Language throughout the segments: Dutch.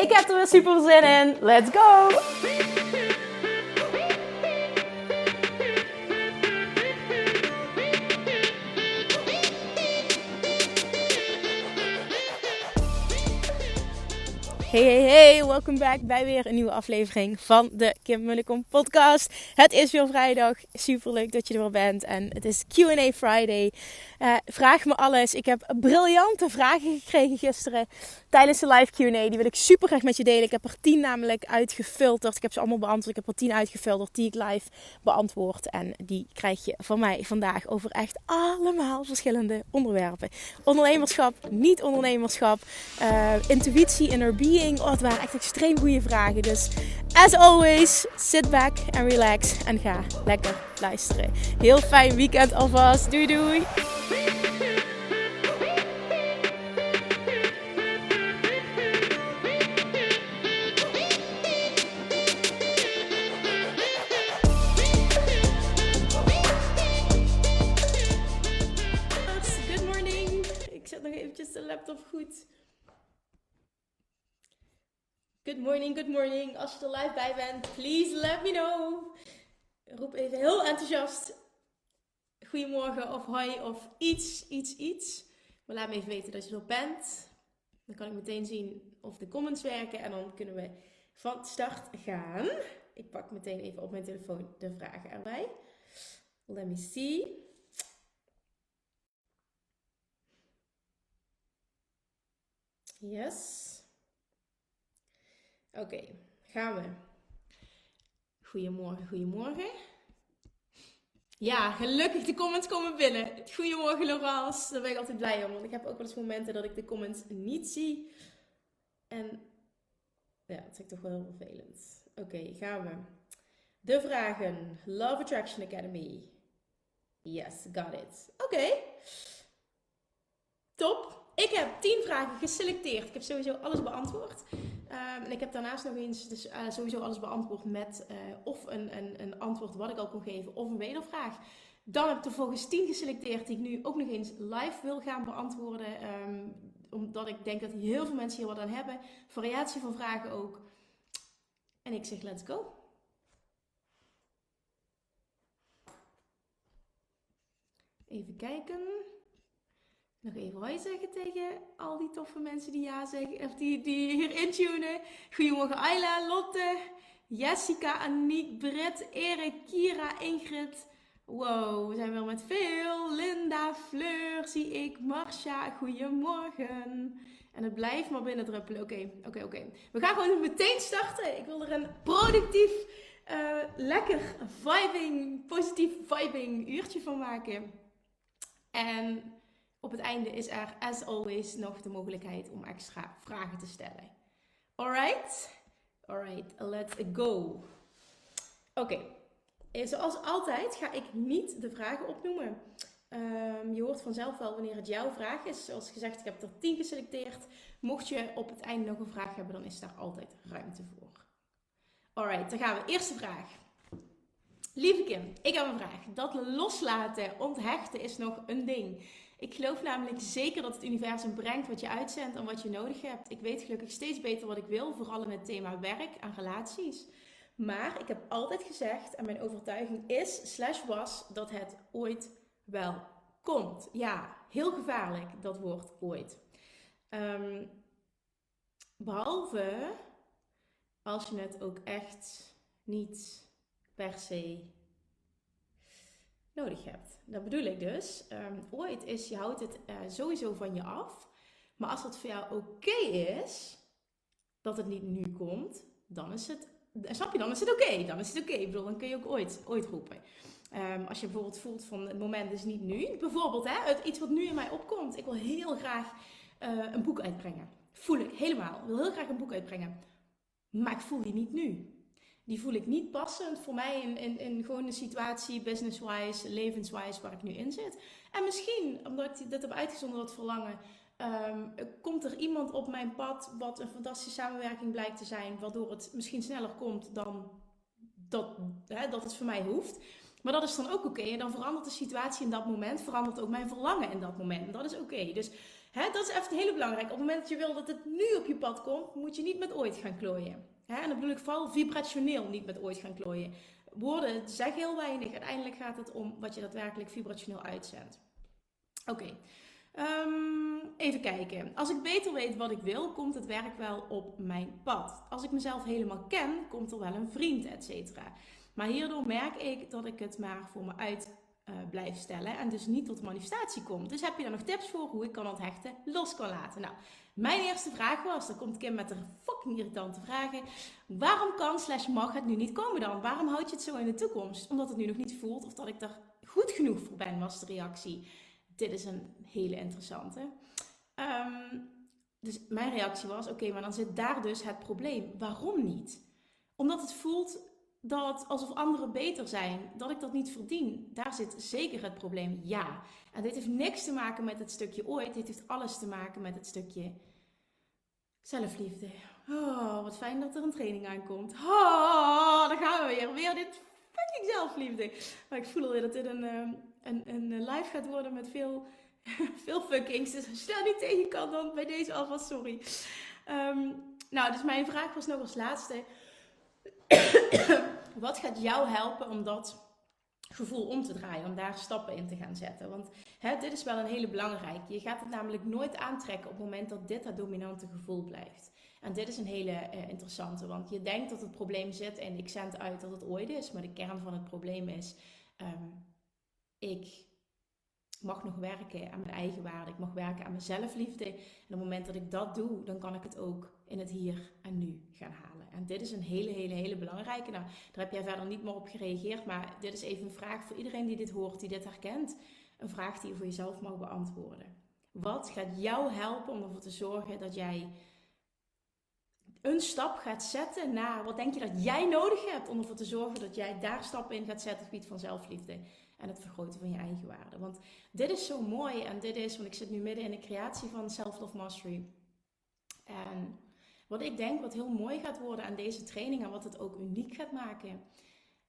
Ik heb er weer super zin in. Let's go! Hey, hey, hey, welkom back bij weer een nieuwe aflevering van de Kim Mullikom podcast. Het is weer vrijdag, super leuk dat je er weer bent en het is Q&A Friday. Uh, vraag me alles, ik heb briljante vragen gekregen gisteren tijdens de live Q&A. Die wil ik super graag met je delen. Ik heb er tien namelijk uitgefilterd. Ik heb ze allemaal beantwoord. Ik heb er tien uitgefilterd die ik live beantwoord. En die krijg je van mij vandaag over echt allemaal verschillende onderwerpen. Ondernemerschap, niet ondernemerschap, uh, intuïtie, inner being. Oh, het waren echt extreem goede vragen. Dus as always, sit back and relax. En ga lekker luisteren. Heel fijn weekend alvast. Doei doei! Laptop goed. Good morning, good morning. Als je er live bij bent, please let me know. Roep even heel enthousiast. Goedemorgen of hoi of iets, iets, iets. Maar laat me even weten dat je er bent. Dan kan ik meteen zien of de comments werken en dan kunnen we van start gaan. Ik pak meteen even op mijn telefoon de vragen erbij. Let me see. Yes. Oké, gaan we. Goedemorgen, goedemorgen. Ja, gelukkig de comments komen binnen. Goedemorgen Laurence, daar ben ik altijd blij om. Want ik heb ook wel eens momenten dat ik de comments niet zie. En ja, dat ik toch wel heel vervelend. Oké, gaan we. De vragen. Love Attraction Academy. Yes, got it. Oké. Top. Ik heb 10 vragen geselecteerd. Ik heb sowieso alles beantwoord. Um, en ik heb daarnaast nog eens dus, uh, sowieso alles beantwoord met uh, of een, een, een, antwoord wat ik al kon geven of een wedervraag. Dan heb ik er volgens 10 geselecteerd die ik nu ook nog eens live wil gaan beantwoorden. Um, omdat ik denk dat heel veel mensen hier wat aan hebben. Variatie van vragen ook. En ik zeg let's go. Even kijken. Nog even hoi zeggen tegen al die toffe mensen die ja zeggen, of die, die hier intunen. Goedemorgen Ayla, Lotte, Jessica, Aniek, Britt, Erik, Kira, Ingrid. Wow, we zijn wel met veel. Linda, Fleur, zie ik, Marcia, goedemorgen. En het blijft maar binnendruppelen. Oké, oké, oké. We gaan gewoon meteen starten. Ik wil er een productief, uh, lekker vibing, positief vibing uurtje van maken. En op het einde is er, as always, nog de mogelijkheid om extra vragen te stellen. Alright? Alright, let's go. Oké, eh, zoals altijd ga ik niet de vragen opnoemen. Um, je hoort vanzelf wel wanneer het jouw vraag is. Zoals gezegd, ik heb er 10 geselecteerd. Mocht je op het einde nog een vraag hebben, dan is daar altijd ruimte voor. Alright, dan gaan we. Eerste vraag. Lieve Kim, ik heb een vraag. Dat loslaten, onthechten is nog een ding. Ik geloof namelijk zeker dat het universum brengt wat je uitzendt en wat je nodig hebt. Ik weet gelukkig steeds beter wat ik wil, vooral in het thema werk en relaties. Maar ik heb altijd gezegd, en mijn overtuiging is, slash was, dat het ooit wel komt. Ja, heel gevaarlijk, dat woord ooit. Um, behalve als je het ook echt niet per se hebt. Dat bedoel ik dus. Um, ooit is, je houdt het uh, sowieso van je af. Maar als het voor jou oké is, dat het niet nu komt, dan is het, eh, snap je, dan is het oké. Dan is het oké. Ik bedoel, dan kun je ook ooit, ooit roepen. Um, als je bijvoorbeeld voelt van het moment is niet nu. Bijvoorbeeld, hè, het, iets wat nu in mij opkomt. Ik wil heel graag uh, een boek uitbrengen. Voel ik helemaal. Wil heel graag een boek uitbrengen. Maar ik voel die niet nu. Die voel ik niet passend voor mij in, in, in gewoon een situatie, business-wise, levenswise, waar ik nu in zit. En misschien, omdat ik dit heb uitgezonden, dat verlangen, ehm, komt er iemand op mijn pad wat een fantastische samenwerking blijkt te zijn, waardoor het misschien sneller komt dan dat, hè, dat het voor mij hoeft. Maar dat is dan ook oké. En dan verandert de situatie in dat moment, verandert ook mijn verlangen in dat moment. En dat is oké. Dus hè, dat is echt heel belangrijk. Op het moment dat je wil dat het nu op je pad komt, moet je niet met ooit gaan klooien. Hè? En dan bedoel ik vooral vibrationeel niet met ooit gaan klooien. Woorden zeggen heel weinig. Uiteindelijk gaat het om wat je daadwerkelijk vibrationeel uitzendt. Oké. Ehm, even kijken. Als ik beter weet wat ik wil, komt het werk wel op mijn pad. Als ik mezelf helemaal ken, komt er wel een vriend, et cetera. Maar hierdoor merk ik dat ik het maar voor me uit uh, blijf stellen en dus niet tot manifestatie komt. Dus heb je daar nog tips voor hoe ik kan onthechten los kan laten? Nou, mijn eerste vraag was, dan komt Kim met de fucking irritante vragen. Waarom kan slash mag het nu niet komen dan? Waarom houd je het zo in de toekomst? Omdat het nu nog niet voelt of dat ik er goed genoeg voor ben, was de reactie. Dit is een hele interessante. Um, dus mijn reactie was, oké, maar dan zit daar dus het probleem. Waarom niet? Omdat het voelt dat alsof anderen beter zijn, dat ik dat niet verdien. Daar zit zeker het probleem, ja. En dit heeft niks te maken met het stukje ooit. Dit heeft alles te maken met het stukje zelfliefde. Oh, wat fijn dat er een training aankomt. Oh, daar gaan we weer. Weer dit fucking zelfliefde. Maar ik voel alweer dat dit een, ehm, een, een live gaat worden met veel, veel fuckings. Dus als je daar niet tegen kan, dan bij deze alvast sorry. Um, nou, dus mijn vraag was nog als laatste. Wat gaat jou helpen om dat gevoel om te draaien, om daar stappen in te gaan zetten? Want hè, dit is wel een hele belangrijke. Je gaat het namelijk nooit aantrekken op het moment dat dit het dominante gevoel blijft. En dit is een hele uh, interessante, want je denkt dat het probleem zit en ik zend uit dat het ooit is, maar de kern van het probleem is: um, ik mag nog werken aan mijn eigen waarde, ik mag werken aan mijn zelfliefde. En op het moment dat ik dat doe, dan kan ik het ook in het hier en nu gaan halen. En dit is een hele, hele, hele belangrijke. Nou, daar heb jij verder niet meer op gereageerd, maar dit is even een vraag voor iedereen die dit hoort, die dit herkent. Een vraag die je voor jezelf mag beantwoorden. Wat gaat jou helpen om ervoor te zorgen dat jij een stap gaat zetten naar wat denk je dat jij nodig hebt om ervoor te zorgen dat jij daar stappen in gaat zetten op het gebied van zelfliefde en het vergroten van je eigen waarde. Want dit is zo mooi en dit is, want ik zit nu midden in de creatie van Self-Love Mastery. En wat ik denk wat heel mooi gaat worden aan deze training en wat het ook uniek gaat maken,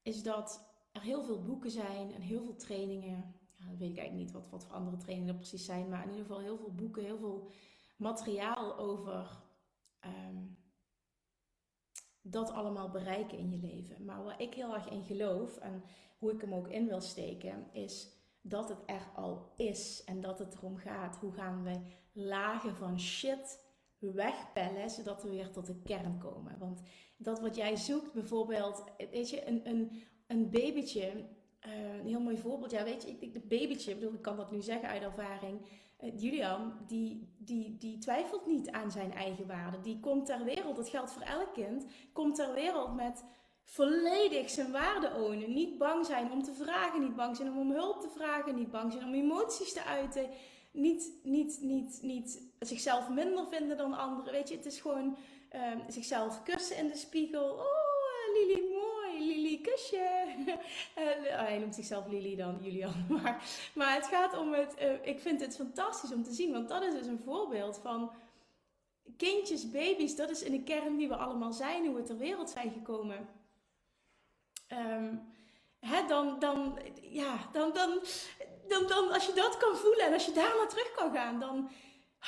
is dat er heel veel boeken zijn en heel veel trainingen. Ja, weet ik eigenlijk niet wat, wat voor andere trainingen er precies zijn, maar in ieder geval heel veel boeken, heel veel materiaal over ehm, dat allemaal bereiken in je leven. Maar waar ik heel erg in geloof en hoe ik hem ook in wil steken, is dat het er al is en dat het erom gaat. Hoe gaan we lagen van shit wegpellen, zodat we weer tot de kern komen. Want dat wat jij zoekt, bijvoorbeeld, weet je, een, een, een babytje, uh, een heel mooi voorbeeld, ja, weet je, ik, de babytje, ik bedoel, ik kan dat nu zeggen uit ervaring. Uh, Julian, die, die, die twijfelt niet aan zijn eigen waarde. Die komt ter wereld, dat geldt voor elk kind, komt ter wereld met volledig zijn waarde ownen. Niet bang zijn om te vragen, niet bang zijn om om hulp te vragen, niet bang zijn om emoties te uiten niet, niet, niet, niet zichzelf minder vinden dan anderen. Weet je, het is gewoon um, zichzelf kussen in de spiegel. Oh, uh, Lili. Lili, kusje. uh, hij noemt zichzelf Lili dan, Julian. Maar, maar het gaat om het... Uh, ik vind het fantastisch om te zien. Want dat is dus een voorbeeld van... Kindjes, baby's, dat is in de kern wie we allemaal zijn. Hoe we ter wereld zijn gekomen. Um, hè, dan, dan, ja, dan, dan, dan, dan, als je dat kan voelen en als je daar naar terug kan gaan, dan,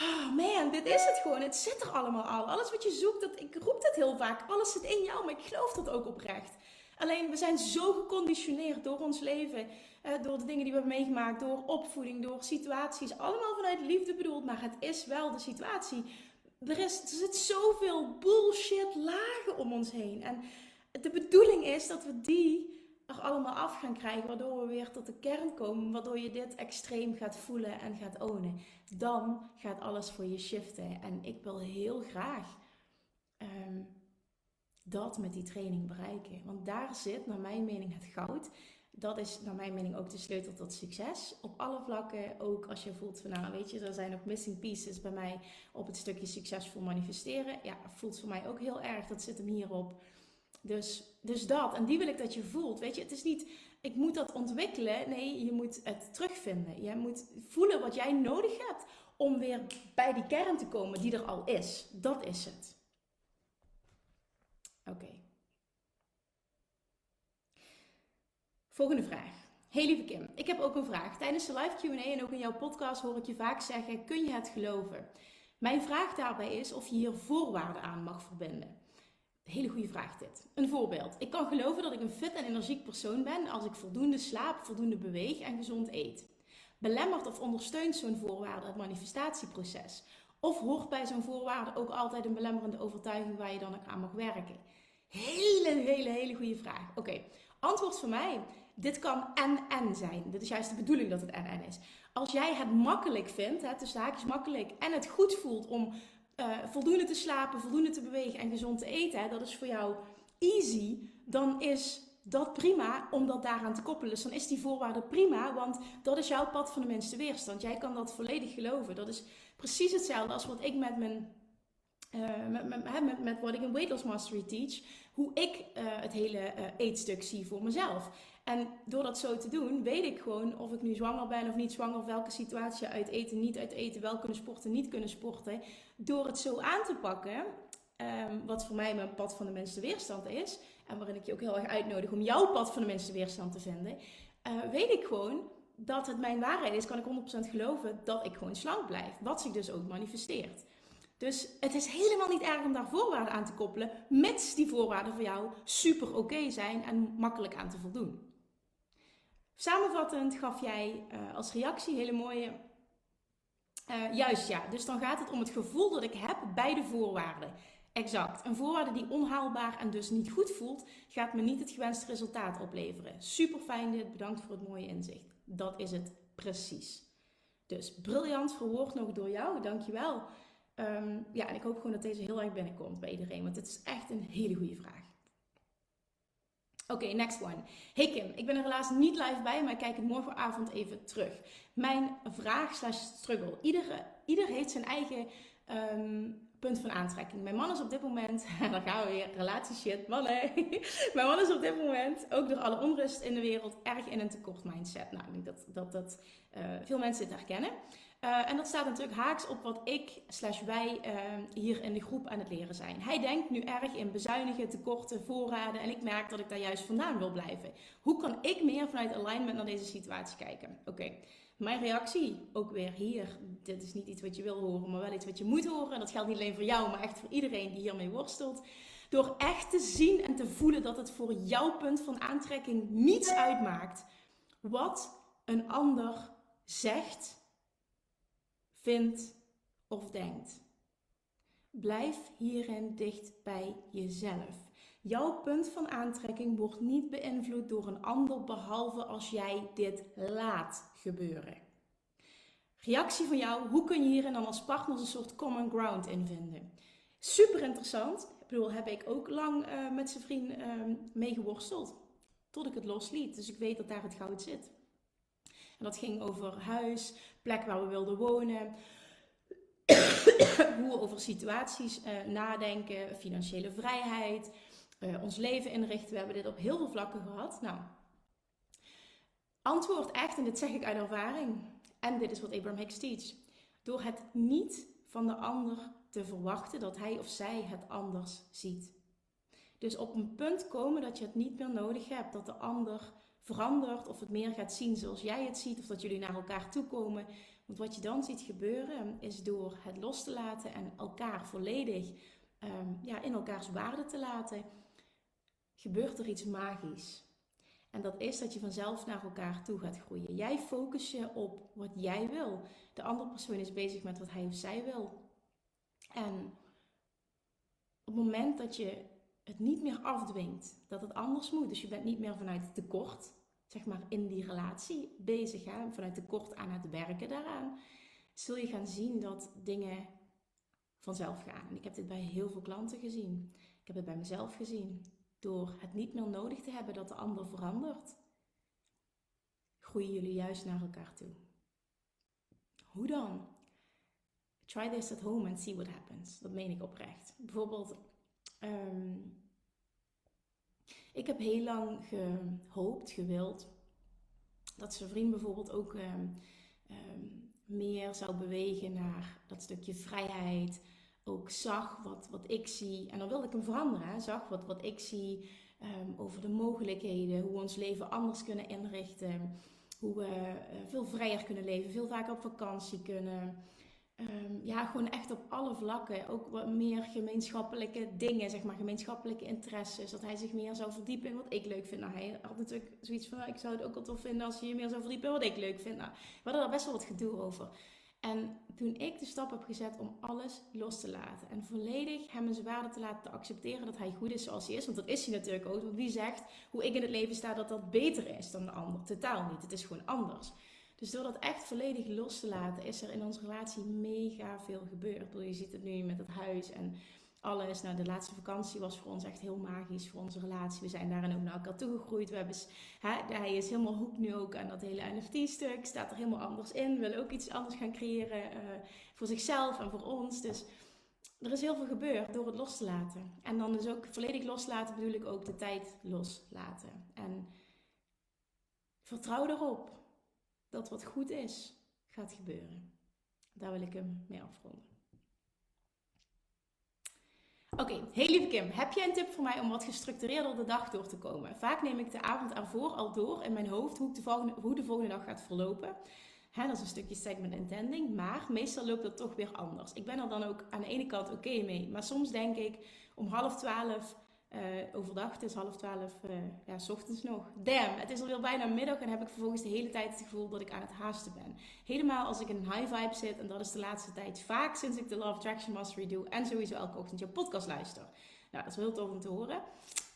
oh man, dit is het gewoon. Het zit er allemaal al. Alles wat je zoekt, dat, ik roep dit heel vaak, alles zit in jou, maar ik geloof dat ook oprecht. Alleen we zijn zo geconditioneerd door ons leven, eh, door de dingen die we hebben meegemaakt, door opvoeding, door situaties. Allemaal vanuit liefde bedoeld, maar het is wel de situatie. Er, is, er zit zoveel bullshit lagen om ons heen. En de bedoeling is dat we die er allemaal af gaan krijgen, waardoor we weer tot de kern komen, waardoor je dit extreem gaat voelen en gaat ownen. Dan gaat alles voor je shiften. En ik wil heel graag um, dat met die training bereiken. Want daar zit, naar mijn mening, het goud. Dat is naar mijn mening ook de sleutel tot succes. Op alle vlakken, ook als je voelt van nou weet je, er zijn nog missing pieces bij mij op het stukje succesvol manifesteren. Ja, voelt voor mij ook heel erg, dat zit hem hierop. Dus, dus dat, en die wil ik dat je voelt. Weet je, het is niet, ik moet dat ontwikkelen. Nee, je moet het terugvinden. Je moet voelen wat jij nodig hebt om weer bij die kern te komen die er al is. Dat is het. Oké. Volgende vraag. Hey lieve Kim, ik heb ook een vraag. Tijdens de live Q&A en ook in jouw podcast hoor ik je vaak zeggen, kun je het geloven? Mijn vraag daarbij is of je hier voorwaarden aan mag verbinden. Hele goede vraag dit. Een voorbeeld. Ik kan geloven dat ik een fit en energiek persoon ben als ik voldoende slaap, voldoende beweeg en gezond eet. Belemmert of ondersteunt zo'n voorwaarde het manifestatieproces? Of hoort bij zo'n voorwaarde ook altijd een belemmerende overtuiging waar je dan ook aan mag werken? Hele, hele, hele goede vraag. Oké, antwoord voor mij. Dit kan en-en zijn. Dit is juist de bedoeling dat het en-en is. Als jij het makkelijk vindt, het is haakjes makkelijk, en het goed voelt om uh, voldoende te slapen, voldoende te bewegen en gezond te eten, hè, dat is voor jou easy, dan is dat prima om dat daaraan te koppelen. Dus dan is die voorwaarde prima, want dat is jouw pad van de minste weerstand. Jij kan dat volledig geloven. Dat is precies hetzelfde als wat ik met mijn. Uh, met, met, wat ik in Weight Loss Mastery teach, hoe ik uh, het hele eetstuk zie voor mezelf. En door dat zo te doen, weet ik gewoon of ik nu zwanger ben of niet zwanger, of welke situatie uit eten, niet uit eten, wel kunnen sporten, niet kunnen sporten. Door het zo aan te pakken, um, wat voor mij mijn pad van de minste weerstand is, en waarin ik je ook heel erg uitnodig om jouw pad van de minste weerstand te vinden, uh, weet ik gewoon dat het mijn waarheid is, kan ik 100% geloven dat ik gewoon slank blijf. Wat zich dus ook manifesteert. Dus het is helemaal niet erg om daar voorwaarden aan te koppelen, mits die voorwaarden voor jou super oké zijn en makkelijk aan te voldoen. Samenvattend gaf jij uh, als reactie hele mooie. Uh, juist ja, dus dan gaat het om het gevoel dat ik heb bij de voorwaarden. Exact. Een voorwaarde die onhaalbaar en dus niet goed voelt, gaat me niet het gewenste resultaat opleveren. Super fijn dit, bedankt voor het mooie inzicht. Dat is het precies. Dus briljant verwoord nog door jou, dankjewel. Um, ja, en ik hoop gewoon dat deze heel erg binnenkomt bij iedereen, want het is echt een hele goede vraag. Oké, next one. Hey Kim, ik ben er helaas niet live bij, maar ik kijk het morgenavond even terug. Mijn vraag slash struggle. Ieder, ieder heeft zijn eigen um, punt van aantrekking. Mijn man is op dit moment, dan gaan we weer, relatieshit, mannen. Mijn man is op dit moment, ook door alle onrust in de wereld, erg in een tekort mindset. Nou, ik denk dat, dat, dat uh, veel mensen dit herkennen. Uh, en dat staat natuurlijk haaks op wat ik slash wij uh, hier in de groep aan het leren zijn. Hij denkt nu erg in bezuinigen, tekorten, voorraden en ik merk dat ik daar juist vandaan wil blijven. Hoe kan ik meer vanuit alignment naar deze situatie kijken? Oké, mijn reactie, ook weer hier, dit is niet iets wat je wil horen, maar wel iets wat je moet horen. En dat geldt niet alleen voor jou, maar echt voor iedereen die hiermee worstelt. Door echt te zien en te voelen dat het voor jouw punt van aantrekking niets uitmaakt wat een ander zegt vindt of denkt. Blijf hierin dicht bij jezelf. Jouw punt van aantrekking wordt niet beïnvloed door een ander behalve als jij dit laat gebeuren. Reactie van jou, hoe kun je hierin dan als partners een soort common ground in vinden? Super interessant. Ik bedoel, heb ik ook lang uh, met zijn vriend uh. Tot ik het losliet. Dus ik weet dat daar het goud zit. En dat ging over huis, plek waar we wilden wonen. hoe we over situaties uh, nadenken, financiële vrijheid, uh, ons leven inrichten. We hebben dit op heel veel vlakken gehad. Nou, antwoord echt, en dit zeg ik uit ervaring, en dit is wat Abraham Hicks teach. Door het niet van de ander te verwachten dat hij of zij het anders ziet. Dus op een punt komen dat je het niet meer nodig hebt, dat de ander verandert of het meer gaat zien zoals jij het ziet of dat jullie naar elkaar toe komen. Want wat je dan ziet gebeuren is door het los te laten en elkaar volledig um, ja, in elkaars waarde te laten, gebeurt er iets magisch. En dat is dat je vanzelf naar elkaar toe gaat groeien. Jij focus je op wat jij wil. De andere persoon is bezig met wat hij of zij wil. En op het moment dat je het niet meer afdwingt dat het anders moet. Dus je bent niet meer vanuit tekort, zeg maar, in die relatie bezig, hè, vanuit tekort aan het werken daaraan, zul je gaan zien dat dingen vanzelf gaan. Ik heb dit bij heel veel klanten gezien. Ik heb het bij mezelf gezien. Door het niet meer nodig te hebben dat de ander verandert, groeien jullie juist naar elkaar toe. Hoe dan? Try this at home and see what happens. Dat meen ik oprecht. Bijvoorbeeld, ehm, ik heb heel lang gehoopt, gewild, dat zijn vriend bijvoorbeeld ook ehm, ehm, meer zou bewegen naar dat stukje vrijheid. Ook zag wat, wat ik zie. En dan wilde ik hem veranderen. Zag wat, wat ik zie over de mogelijkheden. Hoe we ons leven anders kunnen inrichten. Hoe we uh, veel vrijer kunnen leven. Veel vaker op vakantie kunnen. Um, ja, gewoon echt op alle vlakken. Ook wat meer gemeenschappelijke dingen, zeg maar, gemeenschappelijke interesses. Dat hij zich meer zou verdiepen in wat ik leuk vind. Nou, hij had natuurlijk zoiets van, ik zou het ook wel tof vinden als je je meer zou verdiepen in wat ik leuk vind. Nou, we hadden daar best wel wat gedoe over. En toen ik de stap heb gezet om alles los te laten en volledig hem en zijn waarde te laten accepteren dat hij goed is zoals hij is, want dat is hij natuurlijk ook. Want wie zegt hoe ik in het leven sta dat dat beter is dan de ander? Totaal niet. Het is gewoon anders. Dus door dat echt volledig los te laten, is er in onze relatie mega veel gebeurd. Je ziet het nu met het huis en alles. Nou, de laatste vakantie was voor ons echt heel magisch voor onze relatie. We zijn daarin ook naar elkaar toegegroeid. We hebben, hè, hij is helemaal hoek nu ook aan dat hele NFT-stuk. Staat er helemaal anders in. Willen ook iets anders gaan creëren uh, voor zichzelf en voor ons. Dus er is heel veel gebeurd door het los te laten. En dan dus ook volledig loslaten bedoel ik ook de tijd loslaten. En vertrouw erop dat wat goed is, gaat gebeuren. Daar wil ik hem mee afronden. Oké, heel lieve Kim, heb jij een tip voor mij om wat gestructureerder de dag door te komen? Vaak neem ik de avond ervoor al door in mijn hoofd hoe, de, volgende, hoe de volgende dag gaat verlopen. Dat is een stukje segment intending, maar meestal loopt dat toch weer anders. Ik ben er dan ook aan de ene kant oké mee, maar soms denk ik om half twaalf uh, overdag, het is half twaalf, uh, ja, ochtends nog. Damn, het is alweer bijna middag en heb ik vervolgens de hele tijd het gevoel dat ik aan het haasten ben. Helemaal als ik in een high vibe zit, en dat is de laatste tijd vaak sinds ik de Love Attraction Mastery doe en sowieso elke ochtend je podcast luister. Nou, dat is heel tof om te horen.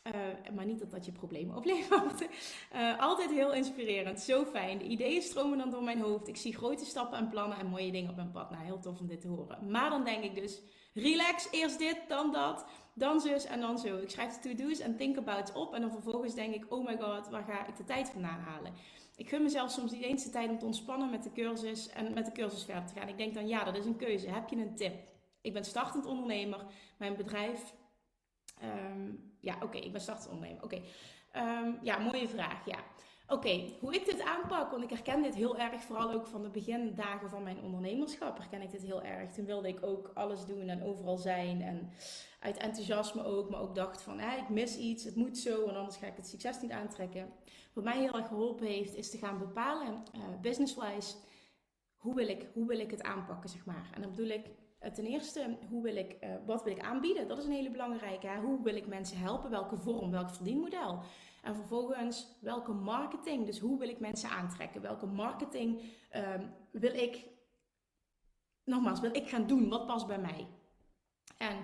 Uh, maar niet dat dat je problemen oplevert. Altijd heel inspirerend. Zo fijn. De ideeën stromen dan door mijn hoofd. Ik zie grote stappen en plannen en mooie dingen op mijn pad. Nou, heel tof om dit te horen. Maar dan denk ik dus, relax, eerst dit, dan dat dan zus en dan zo. Ik schrijf de to-do's en think about op. En dan vervolgens denk ik, oh my god, waar ga ik de tijd vandaan halen? Ik gun mezelf soms niet eens de tijd om te ontspannen met de cursus en met de cursus verder te gaan. Ik denk dan, ja, dat is een keuze. Heb je een tip? Ik ben startend ondernemer. Mijn bedrijf... Ehm, ja, oké, ik ben startend ondernemer. Oké. Ehm, ja, mooie vraag, ja. Oké, hoe ik dit aanpak, want ik herken dit heel erg, vooral ook van de begindagen van mijn ondernemerschap, herken ik dit heel erg. Toen wilde ik ook alles doen en overal zijn en uit enthousiasme ook, maar ook dacht van, eh, ik mis iets, het moet zo en anders ga ik het succes niet aantrekken. Wat mij heel erg geholpen heeft, is te gaan bepalen, uh, business-wise, hoe, wil ik, hoe wil ik het aanpakken, zeg maar. En dan bedoel ik uh, ten eerste, hoe wil ik, uh, wat wil ik aanbieden? Dat is een hele belangrijke. Hoe wil ik mensen helpen? Welke vorm, welk verdienmodel? En vervolgens, welke marketing? Dus hoe wil ik mensen aantrekken? Welke marketing uh, wil ik, nogmaals, wil ik gaan doen? Wat past bij mij? En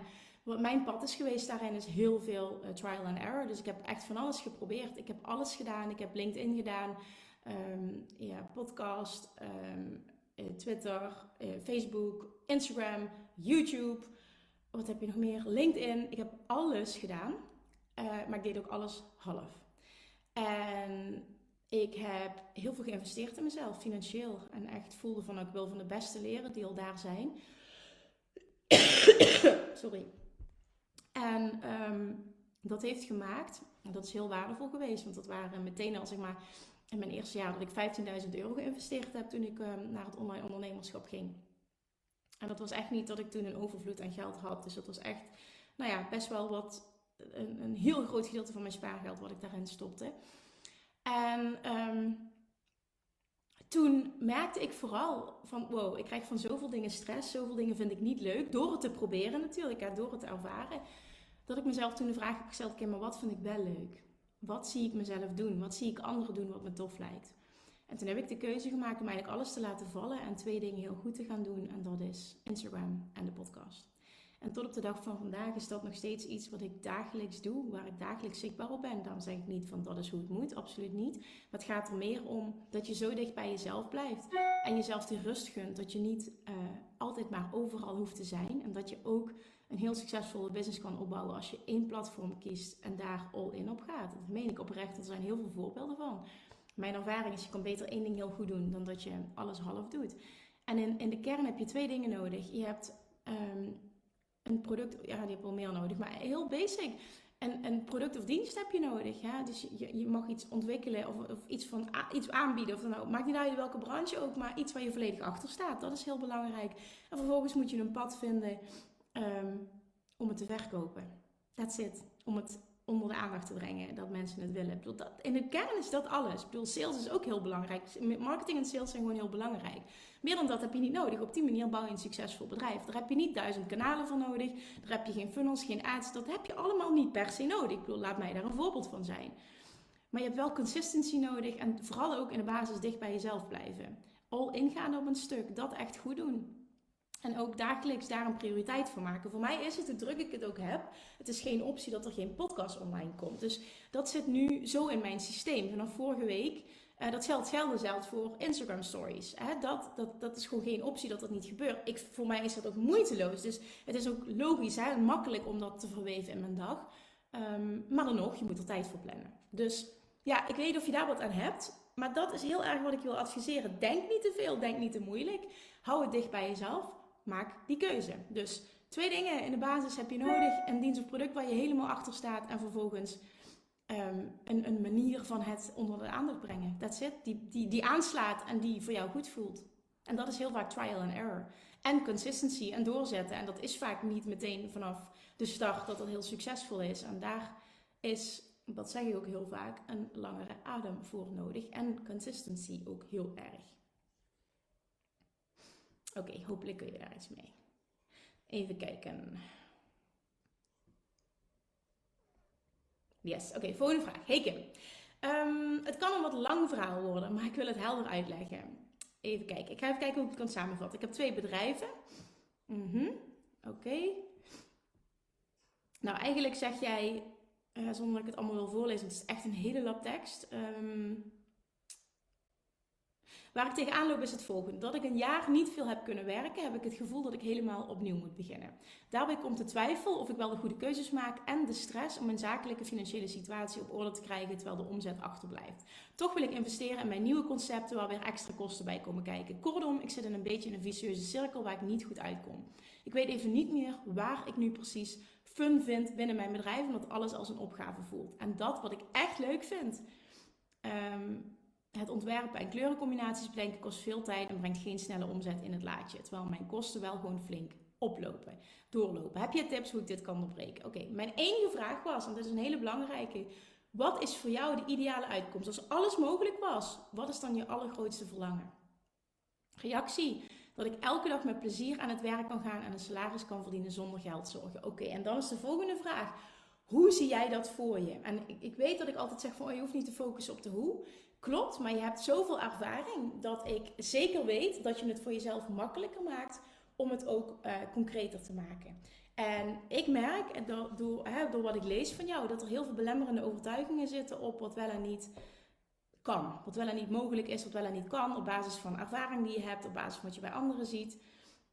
wat mijn pad is geweest daarin is heel veel uh, trial and error. Dus ik heb echt van alles geprobeerd. Ik heb alles gedaan. Ik heb LinkedIn gedaan, um, ja, podcast, um, Twitter, uh, Facebook, Instagram, YouTube. Wat heb je nog meer? LinkedIn. Ik heb alles gedaan. Maar ik deed ook alles half. En ik heb heel veel geïnvesteerd in mezelf, financieel. En echt voelde van, ik wil van de beste leren die al daar zijn. Sorry. En um, dat heeft gemaakt, dat is heel waardevol geweest, want dat waren meteen al zeg maar in mijn eerste jaar dat ik 15.000 euro geïnvesteerd heb toen ik um, naar het online ondernemerschap ging. En dat was echt niet dat ik toen een overvloed aan geld had. Dus dat was echt, nou ja, best wel wat, een, een heel groot gedeelte van mijn spaargeld wat ik daarin stopte. En um, toen merkte ik vooral van, wow, ik krijg van zoveel dingen stress, zoveel dingen vind ik niet leuk. Door het te proberen natuurlijk, door het te ervaren. Dat ik mezelf toen de vraag heb gesteld, oké, maar wat vind ik wel leuk? Wat zie ik mezelf doen? Wat zie ik anderen doen wat me tof lijkt? En toen heb ik de keuze gemaakt om eigenlijk alles te laten vallen en twee dingen heel goed te gaan doen. En dat is Instagram en de podcast. En tot op de dag van vandaag is dat nog steeds iets wat ik dagelijks doe, waar ik dagelijks zichtbaar op ben. Dan zeg ik niet van dat is hoe het moet, absoluut niet. Maar het gaat er meer om dat je zo dicht bij jezelf blijft en jezelf die rust gunt. Dat je niet uh, altijd maar overal hoeft te zijn en dat je ook een heel succesvolle business kan opbouwen als je één platform kiest en daar all in op gaat. Dat meen ik oprecht, er zijn heel veel voorbeelden van. Mijn ervaring is, je kan beter één ding heel goed doen dan dat je alles half doet. En in, in de kern heb je twee dingen nodig. Je hebt ehm, een product, ja, die heb je wel meer nodig, maar heel basic. En een product of dienst heb je nodig. Ja? Dus je, je mag iets ontwikkelen of, of iets, van, iets aanbieden. Of nou, maakt niet uit welke branche ook, maar iets waar je volledig achter staat. Dat is heel belangrijk. En vervolgens moet je een pad vinden ehm, om het te verkopen. That's it. Om het onder de aandacht te brengen dat mensen het willen. Bedoel, dat, in de kern is dat alles. Ik bedoel, sales is ook heel belangrijk. Marketing en sales zijn gewoon heel belangrijk. Meer dan dat heb je niet nodig. Op die manier bouw je een succesvol bedrijf. Daar heb je niet duizend kanalen voor nodig. Daar heb je geen funnels, geen ads. Dat heb je allemaal niet per se nodig. Ik bedoel, laat mij daar een voorbeeld van zijn. Maar je hebt wel consistency nodig en vooral ook in de basis dicht bij jezelf blijven. All ingaan op een stuk, dat echt goed doen. En ook dagelijks daar een prioriteit voor maken. Voor mij is het, hoe druk ik het ook heb, het is geen optie dat er geen podcast online komt. Dus dat zit nu zo in mijn systeem. Vanaf vorige week, uh, dat geldt zelfs voor Instagram stories. Hè? Dat, dat, dat is gewoon geen optie dat dat niet gebeurt. Ik, voor mij is dat ook moeiteloos. Dus het is ook logisch hè, en makkelijk om dat te verweven in mijn dag. Um, maar dan nog, je moet er tijd voor plannen. Dus ja, ik weet of je daar wat aan hebt. Maar dat is heel erg wat ik wil adviseren. Denk niet te veel, denk niet te moeilijk. Hou het dicht bij jezelf maak die keuze. Dus twee dingen in de basis heb je nodig. Een dienst of product waar je helemaal achter staat. En vervolgens um, een, een, manier van het onder de aandacht brengen. That's it. Die, die, die aanslaat en die voor jou goed voelt. En dat is heel vaak trial and error. En consistency en doorzetten. En dat is vaak niet meteen vanaf de start dat het heel succesvol is. En daar is, dat zeg ik ook heel vaak, een langere adem voor nodig. En consistency ook heel erg. Oké, hopelijk kun je daar iets mee. Even kijken. Yes, oké, volgende vraag. Hey Kim. Ehm, het kan een wat lang verhaal worden, maar ik wil het helder uitleggen. Even kijken. Ik ga even kijken hoe ik het kan samenvatten. Ik heb twee bedrijven. Mhm, oké. Nou, eigenlijk zeg jij, uh, zonder dat ik het allemaal wil voorlezen, het is echt een hele lap tekst. Um, Waar ik tegenaan loop is het volgende. Dat ik een jaar niet veel heb kunnen werken, heb ik het gevoel dat ik helemaal opnieuw moet beginnen. Daarbij komt de twijfel of ik wel de goede keuzes maak en de stress om mijn zakelijke financiële situatie op orde te krijgen terwijl de omzet achterblijft. Toch wil ik investeren in mijn nieuwe concepten waar weer extra kosten bij komen kijken. Kortom, ik zit in een beetje in een vicieuze cirkel waar ik niet goed uitkom. Ik weet even niet meer waar ik nu precies fun vind binnen mijn bedrijf, omdat alles als een opgave voelt. En dat wat ik echt leuk vind. Um, het ontwerpen en kleurencombinaties bedenken kost veel tijd en brengt geen snelle omzet in het laadje. Terwijl mijn kosten wel gewoon flink oplopen, doorlopen. Heb je tips hoe ik dit kan doorbreken? Oké, mijn enige vraag was, en dat is een hele belangrijke. Wat is voor jou de ideale uitkomst? Als alles mogelijk was, wat is dan je allergrootste verlangen? Reactie. Dat ik elke dag met plezier aan het werk kan gaan en een salaris kan verdienen zonder geld zorgen. Oké, en dan is de volgende vraag. Hoe zie jij dat voor je? En ik, ik weet dat ik altijd zeg van oh, je hoeft niet te focussen op de hoe. Klopt, maar je hebt zoveel ervaring dat ik zeker weet dat je het voor jezelf makkelijker maakt om het ook uh, concreter te maken. En ik merk door, door, hè, door wat ik lees van jou dat er heel veel belemmerende overtuigingen zitten op wat wel en niet kan. Wat wel en niet mogelijk is, wat wel en niet kan, op basis van ervaring die je hebt, op basis van wat je bij anderen ziet,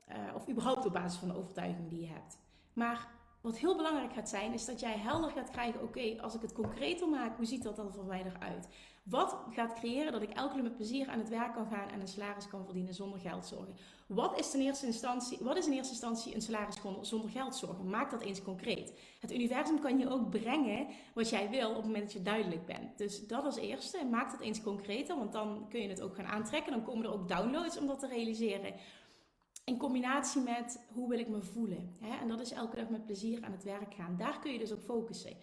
uh, of überhaupt op basis van de overtuiging die je hebt. Maar wat heel belangrijk gaat zijn, is dat jij helder gaat krijgen: oké, als ik het concreter maak, hoe ziet dat dan voor mij eruit? Wat gaat creëren dat ik elke keer met plezier aan het werk kan gaan en een salaris kan verdienen zonder geld zorgen? Wat is, in eerste instantie, wat is in eerste instantie een salaris zonder geld zorgen? Maak dat eens concreet. Het universum kan je ook brengen wat jij wil op het moment dat je duidelijk bent. Dus dat als eerste. Maak dat eens concreter, want dan kun je het ook gaan aantrekken. Dan komen er ook downloads om dat te realiseren. In combinatie met hoe wil ik me voelen. En dat is elke dag met plezier aan het werk gaan. Daar kun je dus op focussen.